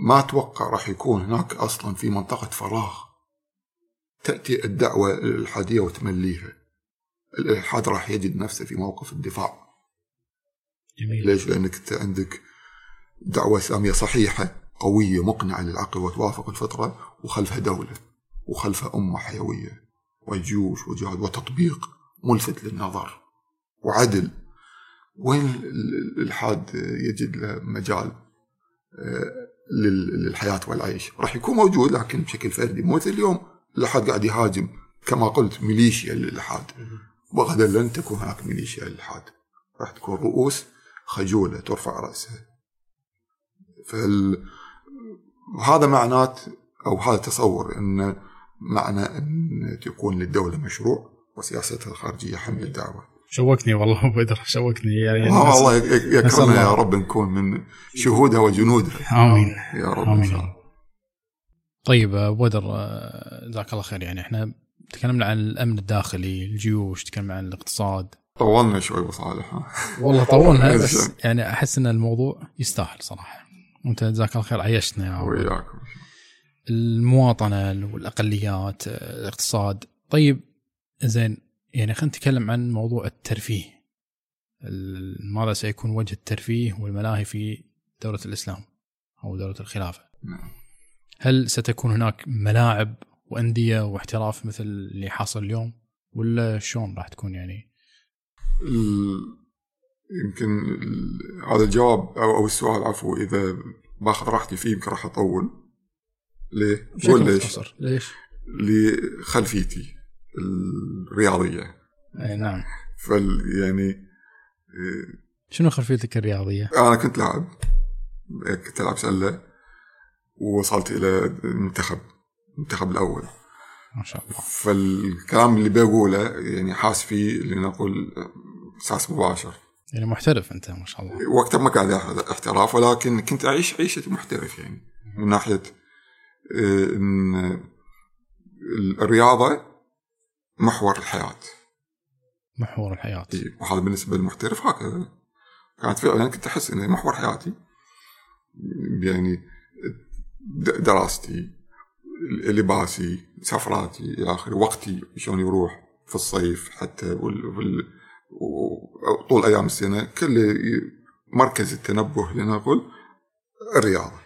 Speaker 1: ما أتوقع راح يكون هناك أصلا في منطقة فراغ تأتي الدعوة الإلحادية وتمليها الإلحاد راح يجد نفسه في موقف الدفاع جميل. ليش؟ لأنك أنت عندك دعوة إسلامية صحيحة قوية مقنعة للعقل وتوافق الفطرة وخلفها دولة وخلفها أمة حيوية وجيوش وجهاد وتطبيق ملفت للنظر وعدل وين الإلحاد يجد له مجال آه، للحياة والعيش؟ راح يكون موجود لكن بشكل فردي. مو مثل اليوم الإلحاد قاعد يهاجم كما قلت ميليشيا للإلحاد وغدا لن تكون هناك ميليشيا للإلحاد راح تكون رؤوس خجولة ترفع رأسها فال... هذا معنات أو هذا تصور أن معنى أن يكون للدولة مشروع وسياستها الخارجية حمل الدعوة.
Speaker 2: شوقني والله أبو بدر شوقني يعني
Speaker 1: آه الله يكرمنا. يا رب نكون من شهودها وجنودها
Speaker 2: آمين
Speaker 1: يا رب إن
Speaker 2: آمين.
Speaker 1: شاء الله
Speaker 2: طيب أبو بدر آه، جزاك الله خير يعني إحنا تكلمنا عن الأمن الداخلي الجيوش تكلمنا عن الاقتصاد
Speaker 1: طولنا شوي أبو صالح.
Speaker 2: والله طولنا بس. يعني أحس إن الموضوع يستاهل صراحة وانت جزاك الله خير عيشتنا يا.
Speaker 1: وياكم
Speaker 2: المواطنة والأقليات آه، الاقتصاد طيب زين يعني خلينا نتكلم عن موضوع الترفيه ال- ماذا سيكون وجه الترفيه والملاهي في دولة الإسلام أو دولة الخلافة
Speaker 1: نعم.
Speaker 2: هل ستكون هناك ملاعب وأندية واحتراف مثل اللي حاصل اليوم ولا شلون راح تكون يعني
Speaker 1: يمكن هذا الجواب أو أو السؤال عفوا إذا باخذ راحتي فيه يمكن راح أطول ليه؟
Speaker 2: بشكل
Speaker 1: ليش؟
Speaker 2: مختصر ليش؟
Speaker 1: لخلفيتي الرياضية.
Speaker 2: اي نعم.
Speaker 1: فال يعني
Speaker 2: شنو خلفيتك الرياضية؟
Speaker 1: أنا كنت لاعب. كنت ألعب سله ووصلت إلى المنتخب المنتخب الأول.
Speaker 2: ما شاء الله.
Speaker 1: فالكلام اللي بقوله يعني حاس فيه لنقول أساس مباشر.
Speaker 2: يعني محترف أنت ما شاء الله.
Speaker 1: وقتها ما أخذ احتراف ولكن كنت أعيش عيشه محترف يعني. من ناحية إن الرياضة محور الحياة.
Speaker 2: محور الحياة.
Speaker 1: إي، وهذا بالنسبة للمحترف هكذا. كانت فعلا كنت أحس انه محور حياتي. يعني دراستي لباسي سفراتي إلى آخره. وقتي شلون يروح في الصيف حتى وال... طول أيام السنة. كله ي- مركز التنبه لنقول الرياضة.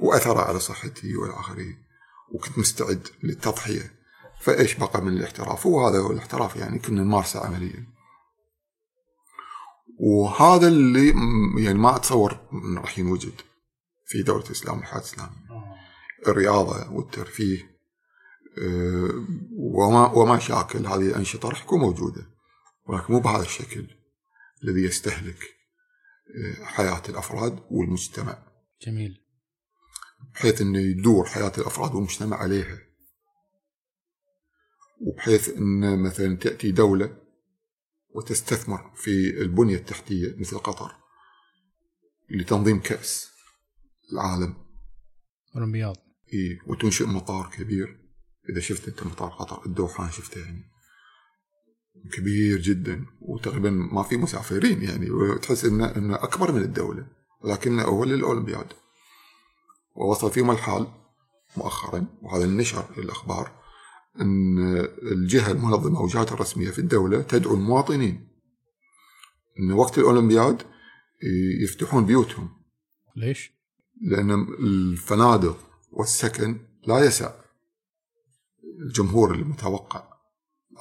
Speaker 1: واثرها على صحتي وإلى آخره. وكنت مستعد للتضحية. فإيش بقى من الاحتراف؟ وهذا هو الاحتراف يعني كنا نمارسه عمليا. وهذا اللي يعني ما أتصور انه راح ينوجد في دولة الإسلام والحياة الاسلاميه الرياضة والترفيه آه، وما وما شاكل. هذه الأنشطة راح تكون موجودة ولكن مو بهذا الشكل الذي يستهلك آه، حياة الأفراد والمجتمع.
Speaker 2: جميل.
Speaker 1: بحيث إنه يدور حياة الأفراد والمجتمع عليها. وبحيث إن مثلا تأتي دولة وتستثمر في البنية التحتية مثل قطر لتنظيم كأس العالم.
Speaker 2: أولمبياد.
Speaker 1: إيه وتنشئ مطار كبير. إذا شفت أنت مطار قطر الدوحه أنا شفته يعني. كبير جدا وتقريبا ما في مسافرين يعني. وتحس إنه إنه أكبر من الدولة ولكنه هو للأولمبياد. ووصل فيهم الحال مؤخرا وهذا نشر الاخبار أن الجهة المنظمة والجهات الرسمية في الدولة تدعو المواطنين إن وقت الأولمبياد يفتحون بيوتهم.
Speaker 2: ليش؟
Speaker 1: لأن الفنادق والسكن لا يسع. الجمهور المتوقع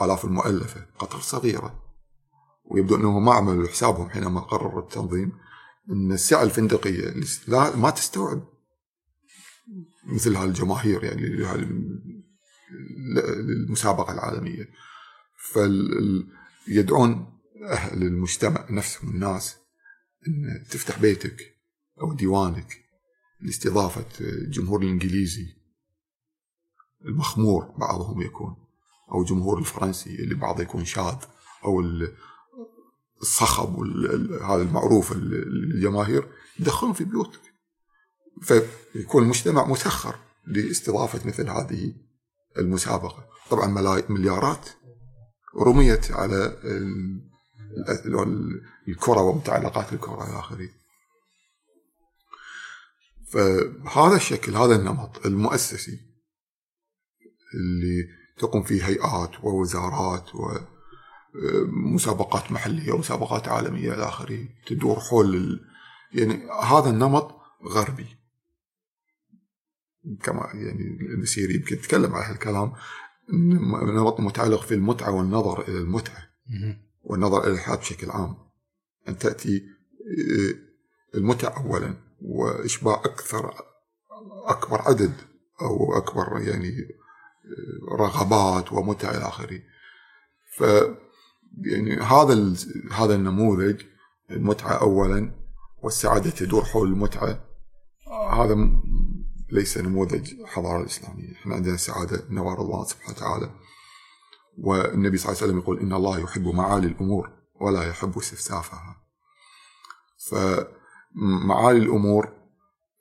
Speaker 1: آلاف المؤلفة قطر صغيرة ويبدو أنهم ما عملوا حسابهم حينما قرروا التنظيم أن السعة الفندقية لا ما تستوعب. مثل هالجماهير يعني للمسابقة العالمية. فيدعون أهل المجتمع نفسهم الناس أن تفتح بيتك أو ديوانك لاستضافة الجمهور الإنجليزي المخمور بعضهم يكون أو الجمهور الفرنسي اللي بعضه يكون شاذ أو ال- الصخب هذا المعروف ال- للجماهير يدخلون في بيوتك. فيكون المجتمع مسخر لاستضافة مثل هذه المسابقة. طبعا مليارات رميت على ال- ال- الكرة ومتعلقات الكرة إلى آخره فهذا الشكل هذا النمط المؤسسي اللي تقوم فيه هيئات ووزارات ومسابقات محلية ومسابقات عالمية إلى آخره تدور حول ال... يعني هذا النمط غربي. كما يعني المسيري يمكن يتكلم عن هالكلام نمط متعلق في المتعة والنظر إلى
Speaker 2: المتعة.
Speaker 1: والنظر إلى الحياة بشكل عام أن تأتي آه، المتع اولا وإشباع أكثر أكبر عدد أو أكبر يعني آه، رغبات ومتع إلى آخره ف يعني هذا هذا النموذج المتعة اولا والسعادة تدور حول المتعة هذا ليس نموذج الحضاره الاسلاميه، إحنا عندنا سعادة نوال الله سبحانه وتعالى. والنبي صلى الله عليه وسلم يقول إن الله يحب معالي الأمور ولا يحب استفسافها فمعالي الأمور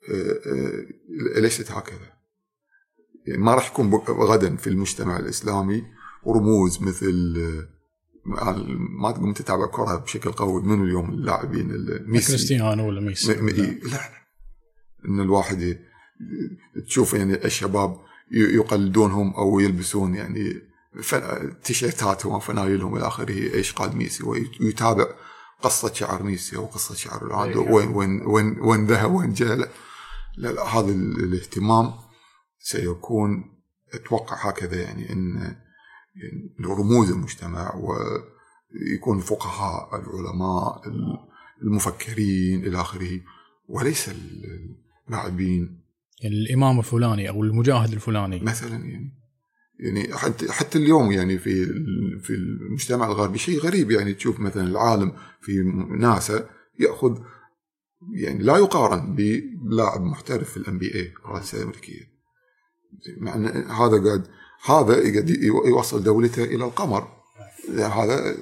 Speaker 1: آه، آه، ليست هكذا. يعني ما راح يكون غدا في المجتمع الإسلامي رموز مثل ما تقوم تتابع كرة بشكل قوي من اليوم اللاعبين
Speaker 2: ميسي. كريستيانو ولا ميسي.
Speaker 1: لا. لا. إن الواحد تشوف يعني الشباب يقلدونهم أو يلبسون يعني تيشيرتاتهم وفنايلهم إلى آخره إيش قال ميسي ويتابع قصة شعر ميسي أو قصة شعر رونالدو وين وين وين وين ذهب وين جاء. لا, لا هذا الاهتمام سيكون أتوقع هكذا يعني ان رموز المجتمع ويكون الفقهاء العلماء المفكرين إلى آخره وليس اللاعبين.
Speaker 2: يعني الإمام الفلاني أو المجاهد الفلاني.
Speaker 1: مثلا يعني. يعني حتى حتى اليوم يعني في في المجتمع الغربي شيء غريب يعني. تشوف مثلا العالم في ناسا يأخذ يعني لا يقارن بلاعب محترف في الام بي اي الرئاسه الامريكيه مع إن هذا قاعد هذا قاعد يوصل دولته إلى القمر. يعني هذا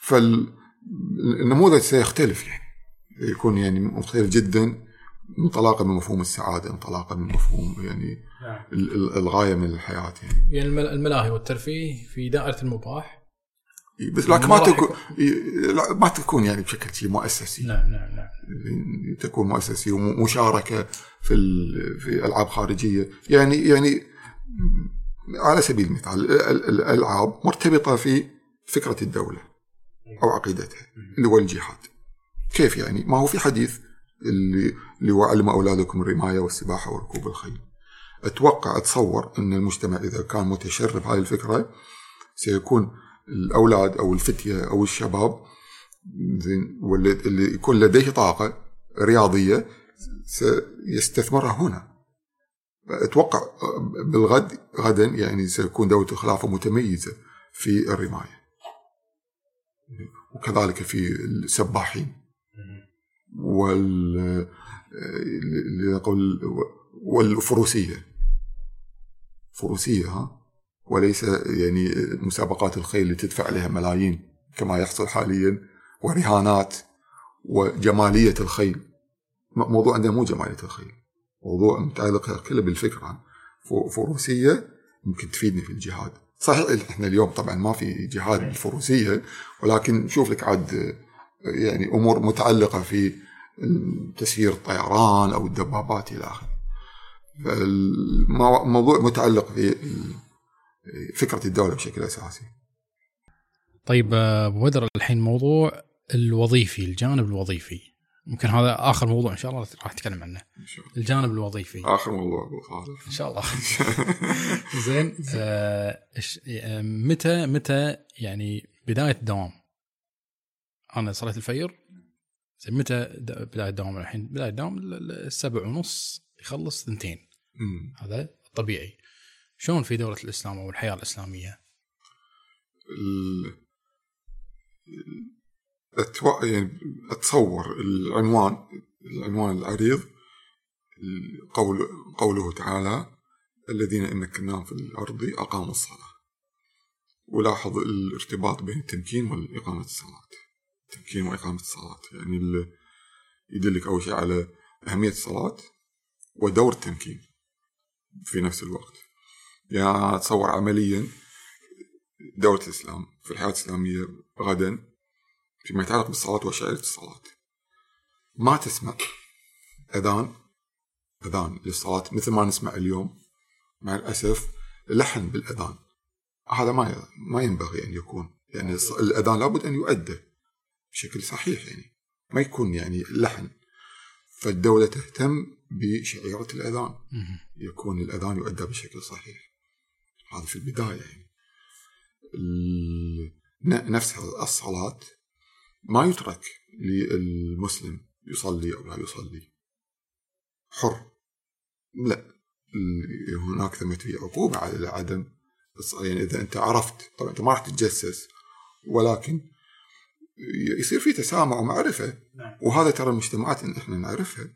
Speaker 1: فالنموذج سيختلف يعني. يكون يعني مختلف جدا. انطلاقا من مفهوم السعادة انطلاقا من مفهوم يعني نعم. الغاية من الحياة يعني.
Speaker 2: يعني الملاهي والترفيه في دائرة المباح.
Speaker 1: بس لكن ما تكون ما تكون يعني بشكل شيء مؤسسي.
Speaker 2: نعم نعم نعم.
Speaker 1: تكون مؤسسي ومشاركة في في ألعاب خارجية. يعني يعني على سبيل المثال الألعاب مرتبطة في فكرة الدولة أو عقيدتها اللي هو الجهاد. كيف يعني؟ ما هو في حديث اللي اللي هو علم أولادكم الرماية والسباحة وركوب الخيل. أتوقع أتصور أن المجتمع إذا كان متشرب هذه الفكرة سيكون الأولاد أو الفتية أو الشباب زين واللي يكون لديه طاقة رياضية سيستثمرها هنا. أتوقع بالغد غدا يعني سيكون دوله الخلافة متميزة في الرماية. وكذلك في السباحين. وال نقول والفروسية. فروسية ها؟ وليس يعني مسابقات الخيل اللي تدفع عليها ملايين كما يحصل حاليا ورهانات وجمالية الخيل. موضوع عندنا مو جمالية الخيل موضوع متعلق كله بالفكرة. فروسية ممكن تفيدني في الجهاد. صحيح إحنا اليوم طبعا ما في جهاد بالفروسية ولكن نشوف لك عاد يعني أمور متعلقة في تسيير الطيران أو الدبابات إلى آخره. فالموضوع متعلق في فكرة الدولة بشكل أساسي.
Speaker 2: طيب أبو بدر الحين موضوع الوظيفي الجانب الوظيفي. ممكن هذا آخر موضوع إن شاء الله راح نتكلم عنه. الجانب الوظيفي.
Speaker 1: آخر موضوع أبو خالد.
Speaker 2: إن شاء الله. زين آه متى متى يعني بداية الدوام أنا صليت الفجر. زين متى بداية الدوام الحين؟ بداية الدوام السبع ونص يخلص ثنتين. هذا طبيعي. شلون في دولة الإسلام أو الحياة الإسلامية؟
Speaker 1: أتو... يعني أتصور العنوان العنوان العريض قول قوله تعالى الذين إن مكناهم في الأرض أقاموا الصلاة. ولاحظ الارتباط بين التمكين واقامه الصلاة. التمكين وإقامة الصلاة. يعني يدلك أول شيء على أهمية الصلاة ودور التمكين في نفس الوقت. يعني أتصور عمليا دولة الإسلام في الحياة الإسلامية غدا فيما يتعلق بالصلاة وشعيرة الصلاة. ما تسمع أذان أذان للصلاة مثل ما نسمع اليوم. مع الأسف لحن بالأذان هذا ما ما ينبغي أن يكون. يعني الأذان لابد أن يؤدى بشكل صحيح يعني. ما يكون يعني لحن. فالدولة تهتم بشعيرة الأذان. يكون الأذان يؤدى بشكل صحيح. هذا في البداية يعني. نفس الصلاة ما يترك للمسلم يصلي أو لا يصلي. حر. لا. هناك ثمة في عقوبة على عدم يعني إذا أنت عرفت. طبعا أنت ما راح تتجسس. ولكن يصير في تسامع ومعرفة. نعم. وهذا ترى المجتمعات اللي إحنا نعرفها.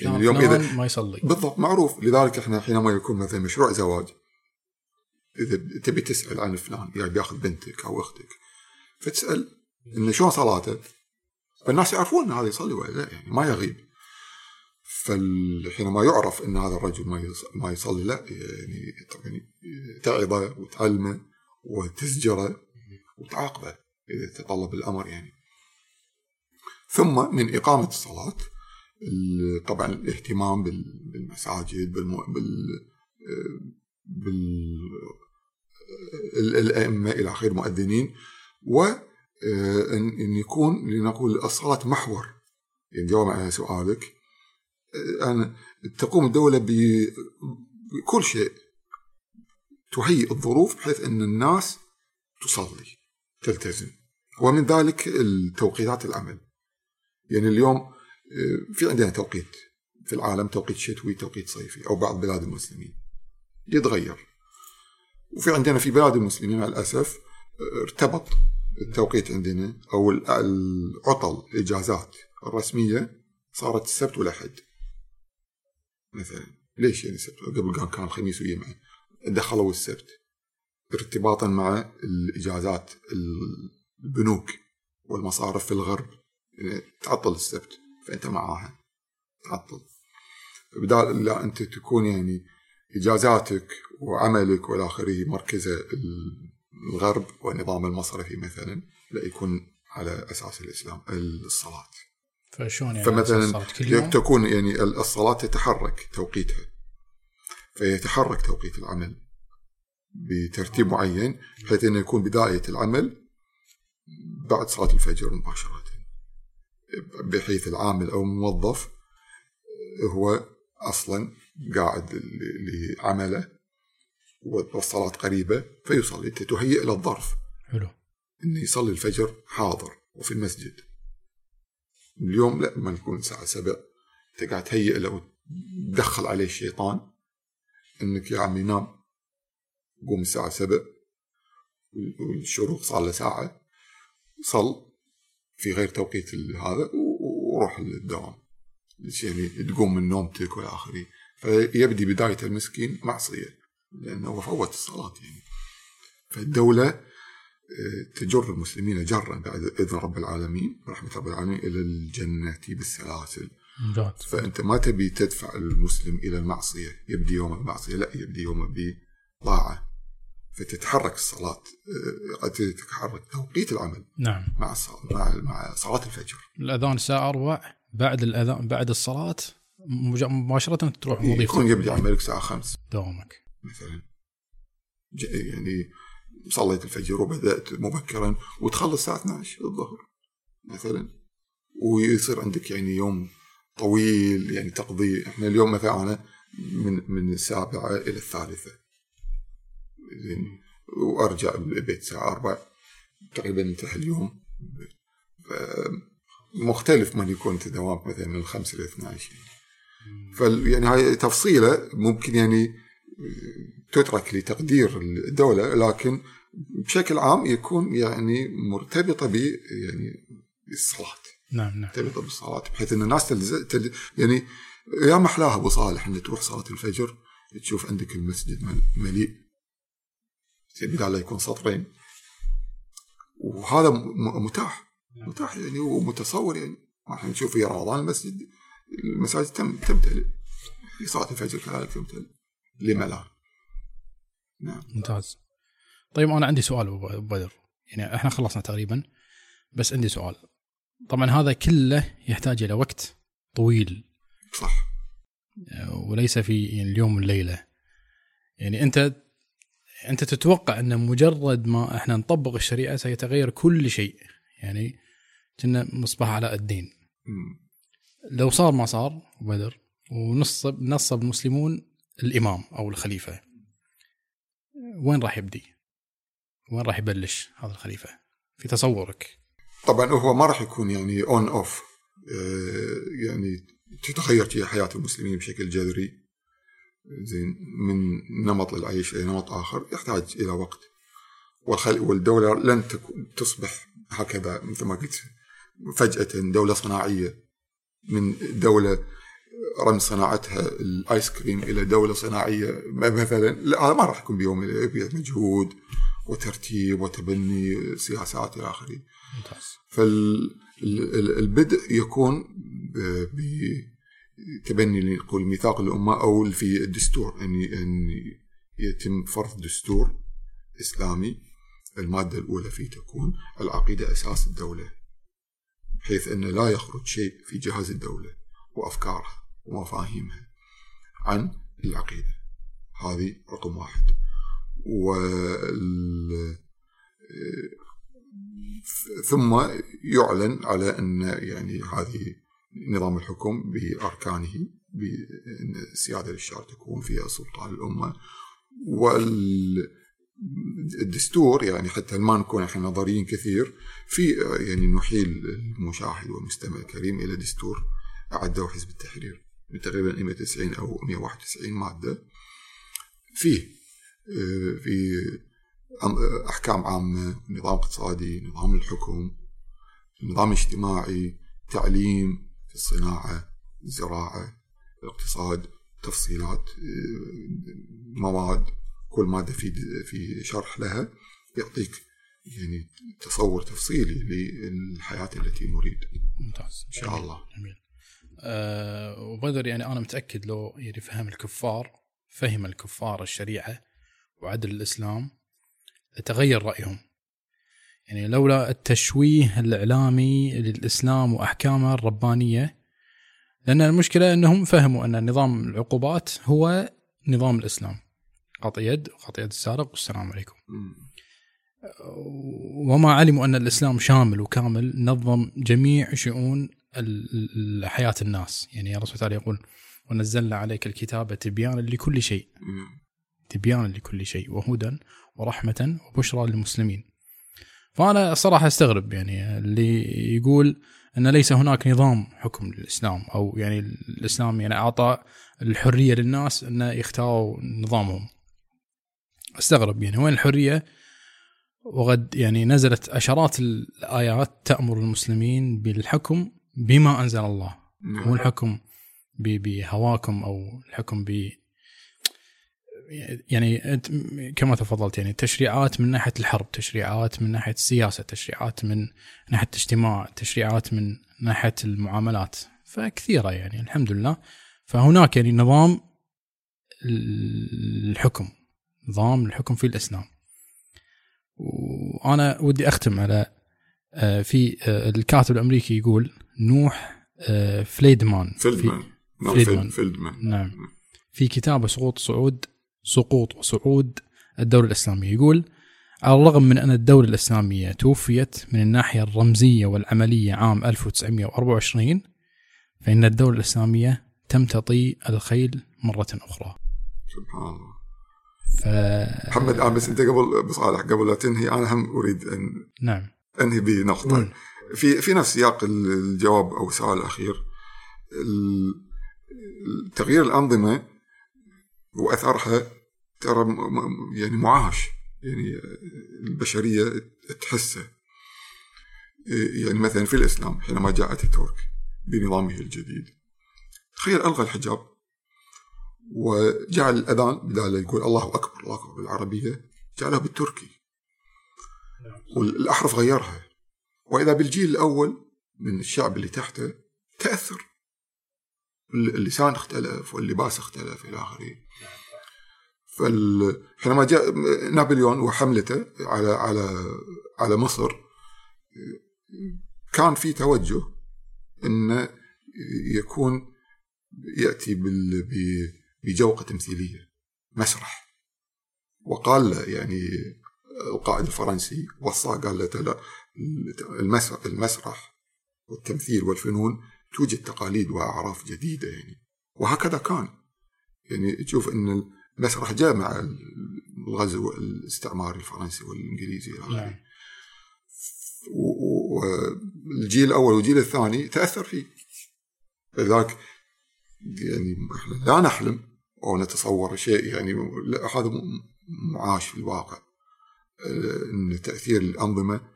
Speaker 2: يعني اليوم إذا ما يصلي.
Speaker 1: بالضبط معروف. لذلك إحنا حينما يكون مثلا مشروع زواج إذا تبي تسأل عن فلان يعني بياخذ بنتك أو أختك فتسأل انه شلون صلاته؟ فالناس يعرفون إن هذا يصلي ولا لا يعني ما يغيب. فحينما يعرف إن هذا الرجل ما ما يصلي لا يعني تعظه وتعلمه وتزجره وتعاقبه. إذا تطلب الأمر يعني. ثم من إقامة الصلاة طبعا الاهتمام بالمساجد. بال بال الأئمة إلى اخره المؤذنين و ان يكون لنقول الصلاة محور. يعني جواب على سؤالك. أن تقوم الدولة بكل شيء. تهيئ الظروف بحيث أن الناس تصلي. تلتزم. ومن ذلك التوقيتات العمل. يعني اليوم آه، في عندنا توقيت في العالم توقيت شتوي توقيت صيفي أو بعض بلاد المسلمين. يتغير. وفي عندنا في بلاد المسلمين مع الأسف آه، ارتبط التوقيت عندنا أو العطل الإجازات الرسمية صارت السبت والأحد مثلا. ليش يعني السبت؟ قبل كان الخميس ويجمعه دخلوا السبت. ارتباطا مع الإجازات البنوك والمصارف في الغرب. يعني تعطل السبت فأنت معاها. تعطل. بدال لا أنت تكون يعني إجازاتك وعملك والى آخره مركزه الغرب والنظام المصرفي مثلا لا يكون على أساس الإسلام الصلاة.
Speaker 2: فشلون يعني
Speaker 1: فمثلا تكون يعني الصلاة تتحرك توقيتها. فيتحرك توقيت العمل. بترتيب معين بحيث إنه يكون بداية العمل بعد صلاة الفجر مباشرة. بحيث العامل أو الموظف هو أصلا قاعد لعمله والصلاة قريبة فيصلي. تهيئ له الظرف.
Speaker 2: حلو.
Speaker 1: إنه يصلي الفجر حاضر وفي المسجد. اليوم لا ما نكون الساعة سبع. أنت قاعد تهيئ له تدخل عليه الشيطان إنك يا عمي نام. قوم الساعة سبع والشروق صار له ساعة صل في غير توقيت هذا وروح للدوام. يعني تقوم من نومتك والى اخره فيبدي بداية المسكين معصية لأنه فوت الصلاة يعني. فالدولة تجر المسلمين جرا بعد إذن رب العالمين رحمة رب العالمين إلى الجنة بالسلاسل. فأنت ما تبي تدفع المسلم إلى المعصية يبدي يوم المعصية لا يبدي يوم بطاعة. فتتحرك الصلاة آه، تتحرك توقيت العمل
Speaker 2: نعم.
Speaker 1: مع مع مع صلاة الفجر.
Speaker 2: الأذان الساعة 4 بعد الأذان بعد الصلاة مباشرة تروح
Speaker 1: وظيفتك يكون يبدي عملك الساعة 5
Speaker 2: دوامك.
Speaker 1: مثلا. يعني صليت الفجر وبدأت مبكرا وتخلص الساعة 12 الظهر مثلا. ويصير عندك يعني يوم طويل يعني تقضي إحنا اليوم مثلا أنا من من السابعة إلى الثالثة. زين وأرجع البيت الساعة 4 تقريبا انتهى اليوم. مختلف من يكون انت دوامك مثلا من الخمسة إلى 12 فال يعني هاي تفصيلة ممكن يعني تترك لتقدير الدولة لكن بشكل عام يكون يعني مرتبطة ب يعني بالصلاة
Speaker 2: نعم نعم.
Speaker 1: مرتبطة بالصلاة بحيث إن الناس تلز... تل... يعني يا محلاها أبو صالح ان تروح صلاة الفجر تشوف عندك المسجد مليء. بدال لا يكون سطرين. وهذا متاح متاح يعني ومتصور يعني. إحنا نشوف في رمضان المسجد المساجد تم تمتلئ في صلاة الفجر كذلك تمتلئ لما لا.
Speaker 2: نعم. ممتاز. طيب أنا عندي سؤال أبو بدر. يعني إحنا خلصنا تقريبا بس عندي سؤال. طبعا هذا كله يحتاج إلى وقت طويل.
Speaker 1: صح.
Speaker 2: وليس في يعني اليوم والليلة. يعني أنت أنت تتوقع أن مجرد ما إحنا نطبق الشريعة سيتغير كل شيء؟ يعني كنا مصباح علاء الدين. لو صار ما صار بدر ونصب نصب المسلمون الإمام أو الخليفة وين راح يبدي؟ وين راح يبلش هذا الخليفة؟ في تصورك.
Speaker 1: طبعا هو ما راح يكون يعني on off آه، يعني تتغير حياة المسلمين بشكل جذري. زين من نمط العيش إلى نمط آخر يحتاج إلى وقت والخل... والدولة لن تكون تصبح هكذا مثل ما قلت فجأة دولة صناعية من دولة رمز صناعتها الآيس كريم إلى دولة صناعية مثلا لا ما راح يكون بيوم مجهود وترتيب وتبني سياسات إلى آخره.
Speaker 2: ممتاز
Speaker 1: فالبدء يكون بتبني نقول ميثاق الأمة أو في الدستور أن أن يتم فرض دستور إسلامي المادة الأولى فيه تكون العقيدة أساس الدولة بحيث انه لا يخرج شيء في جهاز الدولة وافكارها ومفاهيمها عن العقيدة. هذه رقم واحد. وال ثم يعلن على أن يعني هذه نظام الحكم بأركانه بأن السيادة للشعب تكون فيها سلطان الامه والدستور يعني حتى ما نكون إحنا نظريين كثير في يعني نحيل المشاهد والمستمع الكريم إلى دستور أعده حزب التحرير تقريبا 190 أو 191 مادة. فيه في أحكام عامة نظام اقتصادي نظام الحكم نظام اجتماعي تعليم في الصناعة الزراعة الاقتصاد تفصيلات مواد كل مادة في في شرح لها يعطيك يعني تصور تفصيلي للحياة التي نريد.
Speaker 2: ممتاز
Speaker 1: إن شاء الله.
Speaker 2: جميل. أه وبدر يعني أنا متأكد لو يعني فهم الكفار فهم الكفار الشريعة وعدل الإسلام تغير رأيهم. يعني لولا التشويه الإعلامي للإسلام وأحكامه الربانية لأن المشكلة أنهم فهموا أن نظام العقوبات هو نظام الإسلام. قطع يد وقطع يد السارق والسلام عليكم. وما علموا أن الإسلام شامل وكامل نظم جميع شؤون حياة الناس. يعني الله سبحانه يقول ونزلنا عليك الكتاب تبيانا لكل شيء. تبيانا لكل شيء وهدى ورحمة وبشرى للمسلمين. فأنا صراحة أستغرب يعني اللي يقول أن ليس هناك نظام حكم للإسلام أو يعني الإسلام يعني أعطى الحرية للناس أن يختاروا نظامهم. أستغرب يعني وين الحرية؟ وقد يعني نزلت عشرات الآيات تأمر المسلمين بالحكم بما أنزل الله.
Speaker 1: نعم.
Speaker 2: مو الحكم بهواكم أو الحكم ب يعني أنت كما تفضلت يعني تشريعات من ناحية الحرب، تشريعات من ناحية السياسة، تشريعات من ناحية الاجتماع، تشريعات من ناحية المعاملات، فكثيرة يعني الحمد لله. فهناك يعني نظام الحكم، نظام الحكم في الإسلام. وأنا ودي أختم على آه، في آه، الكاتب الأمريكي يقول نوح آه، فليدمان
Speaker 1: فيلدمان
Speaker 2: فليدمان.
Speaker 1: فيلدمان
Speaker 2: نعم في كتابه سقوط صعود سقوط وصعود الدولة الإسلامية. يقول على الرغم من أن الدولة الإسلامية توفيت من الناحية الرمزية والعملية عام 1924 فإن الدولة الإسلامية تمتطي الخيل مرة أخرى.
Speaker 1: سبحان الله.
Speaker 2: ف...
Speaker 1: محمد آه بس أنت قبل بصالح قبل لا تنهي أنا هم أريد أن
Speaker 2: نعم.
Speaker 1: أنهي بنقطة.
Speaker 2: مم.
Speaker 1: في في نفس سياق الجواب أو السؤال الاخير ال- تغيير الأنظمة واثرها ترى يعني معاش يعني البشرية تحسه. يعني مثلا في الإسلام حينما جاء اتاتورك بنظامه الجديد تخيل ألغى الحجاب وجعل الأذان بدال يقول الله أكبر الله أكبر بالعربية جعلها بالتركي. والأحرف غيرها. وإذا بالجيل الأول من الشعب اللي تحته تأثر. اللسان اختلف واللباس اختلف إلى آخره. فال... حينما جاء نابليون وحملته على على على مصر كان في توجه انه يكون يأتي بال... بجوقة تمثيلية مسرح. وقال له يعني القائد الفرنسي وصاه قال له المسرح والتمثيل والفنون توجد تقاليد وأعراف جديدة يعني. وهكذا كان. يعني تشوف إن المسرح جاء مع الغزو الاستعماري الفرنسي والإنجليزي إلى آخره.
Speaker 2: نعم.
Speaker 1: والجيل الأول والجيل الثاني تأثر فيه. لذلك يعني إحنا لا نحلم أو نتصور شيء يعني هذا معاش في الواقع. آه، إن تأثير الأنظمة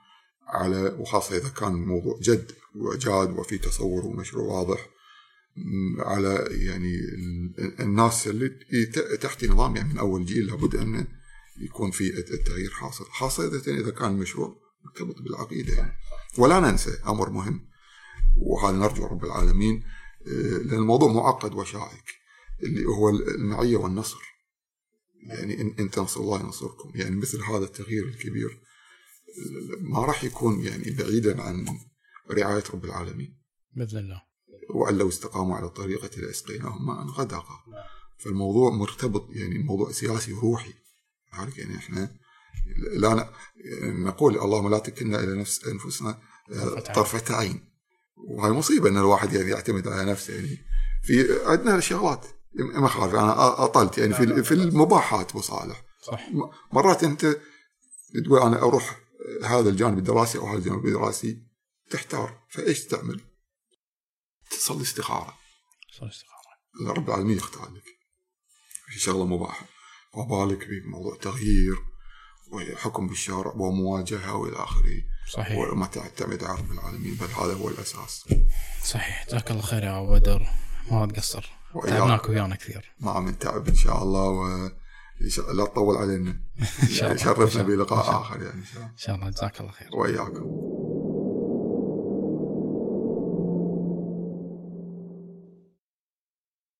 Speaker 1: على وخاصة إذا كان الموضوع جد وجاد وفي تصور ومشروع واضح على يعني ال- الناس اللي تحت نظام يعني من أول جيل لابد أن يكون في التغيير حاصل خاصة إذا كان المشروع مرتبط بالعقيدة يعني. ولا ننسى أمر مهم وهذا نرجو رب العالمين آه، لأن الموضوع معقد وشائك اللي هو المعية والنصر. يعني إن, إن تنصروا الله ينصركم يعني مثل هذا التغيير الكبير. ما راح يكون يعني بعيدا عن رعاية رب العالمين.
Speaker 2: بإذن الله.
Speaker 1: وأن لو استقاموا على الطريقة لأسقيناهم ماء غدقا فالموضوع مرتبط يعني موضوع سياسي وروحي لذلك يعني إحنا لا نقول اللهم لا تكلنا إلى نفس أنفسنا آه،
Speaker 2: طرفة عين.
Speaker 1: وهي مصيبة إن الواحد يعني يعتمد على نفسه يعني. في عندنا شغلات ما اخالف أنا أطلت يعني في في المباحات ابو صالح
Speaker 2: صح
Speaker 1: مرات أنت تقول أنا أروح هذا الجانب الدراسي أو هذا الجانب الدراسي تحتار فإيش تعمل؟ تصلي استخارة.
Speaker 2: صار استخارة.
Speaker 1: رب العالمين يختار لك. في شغلة مباحة. وبالك بموضوع تغيير وحكم بالشارع ومواجهة وإلى آخره.
Speaker 2: صحيح.
Speaker 1: وما تعتمد على رب العالمين بل هذا هو الأساس.
Speaker 2: صحيح. جزاك الله خير يا أبو بدر. ما تقصر. تعبناك ويانا كثير.
Speaker 1: ما من تعب إن شاء الله و لا تطول علينا
Speaker 2: إن شاء الله. إن
Speaker 1: شرفنا
Speaker 2: شاء الله. إن شاء
Speaker 1: بلقاء. آخر يعني ان شاء الله
Speaker 2: إن شاء الله جزاك الله خير
Speaker 1: وإياكم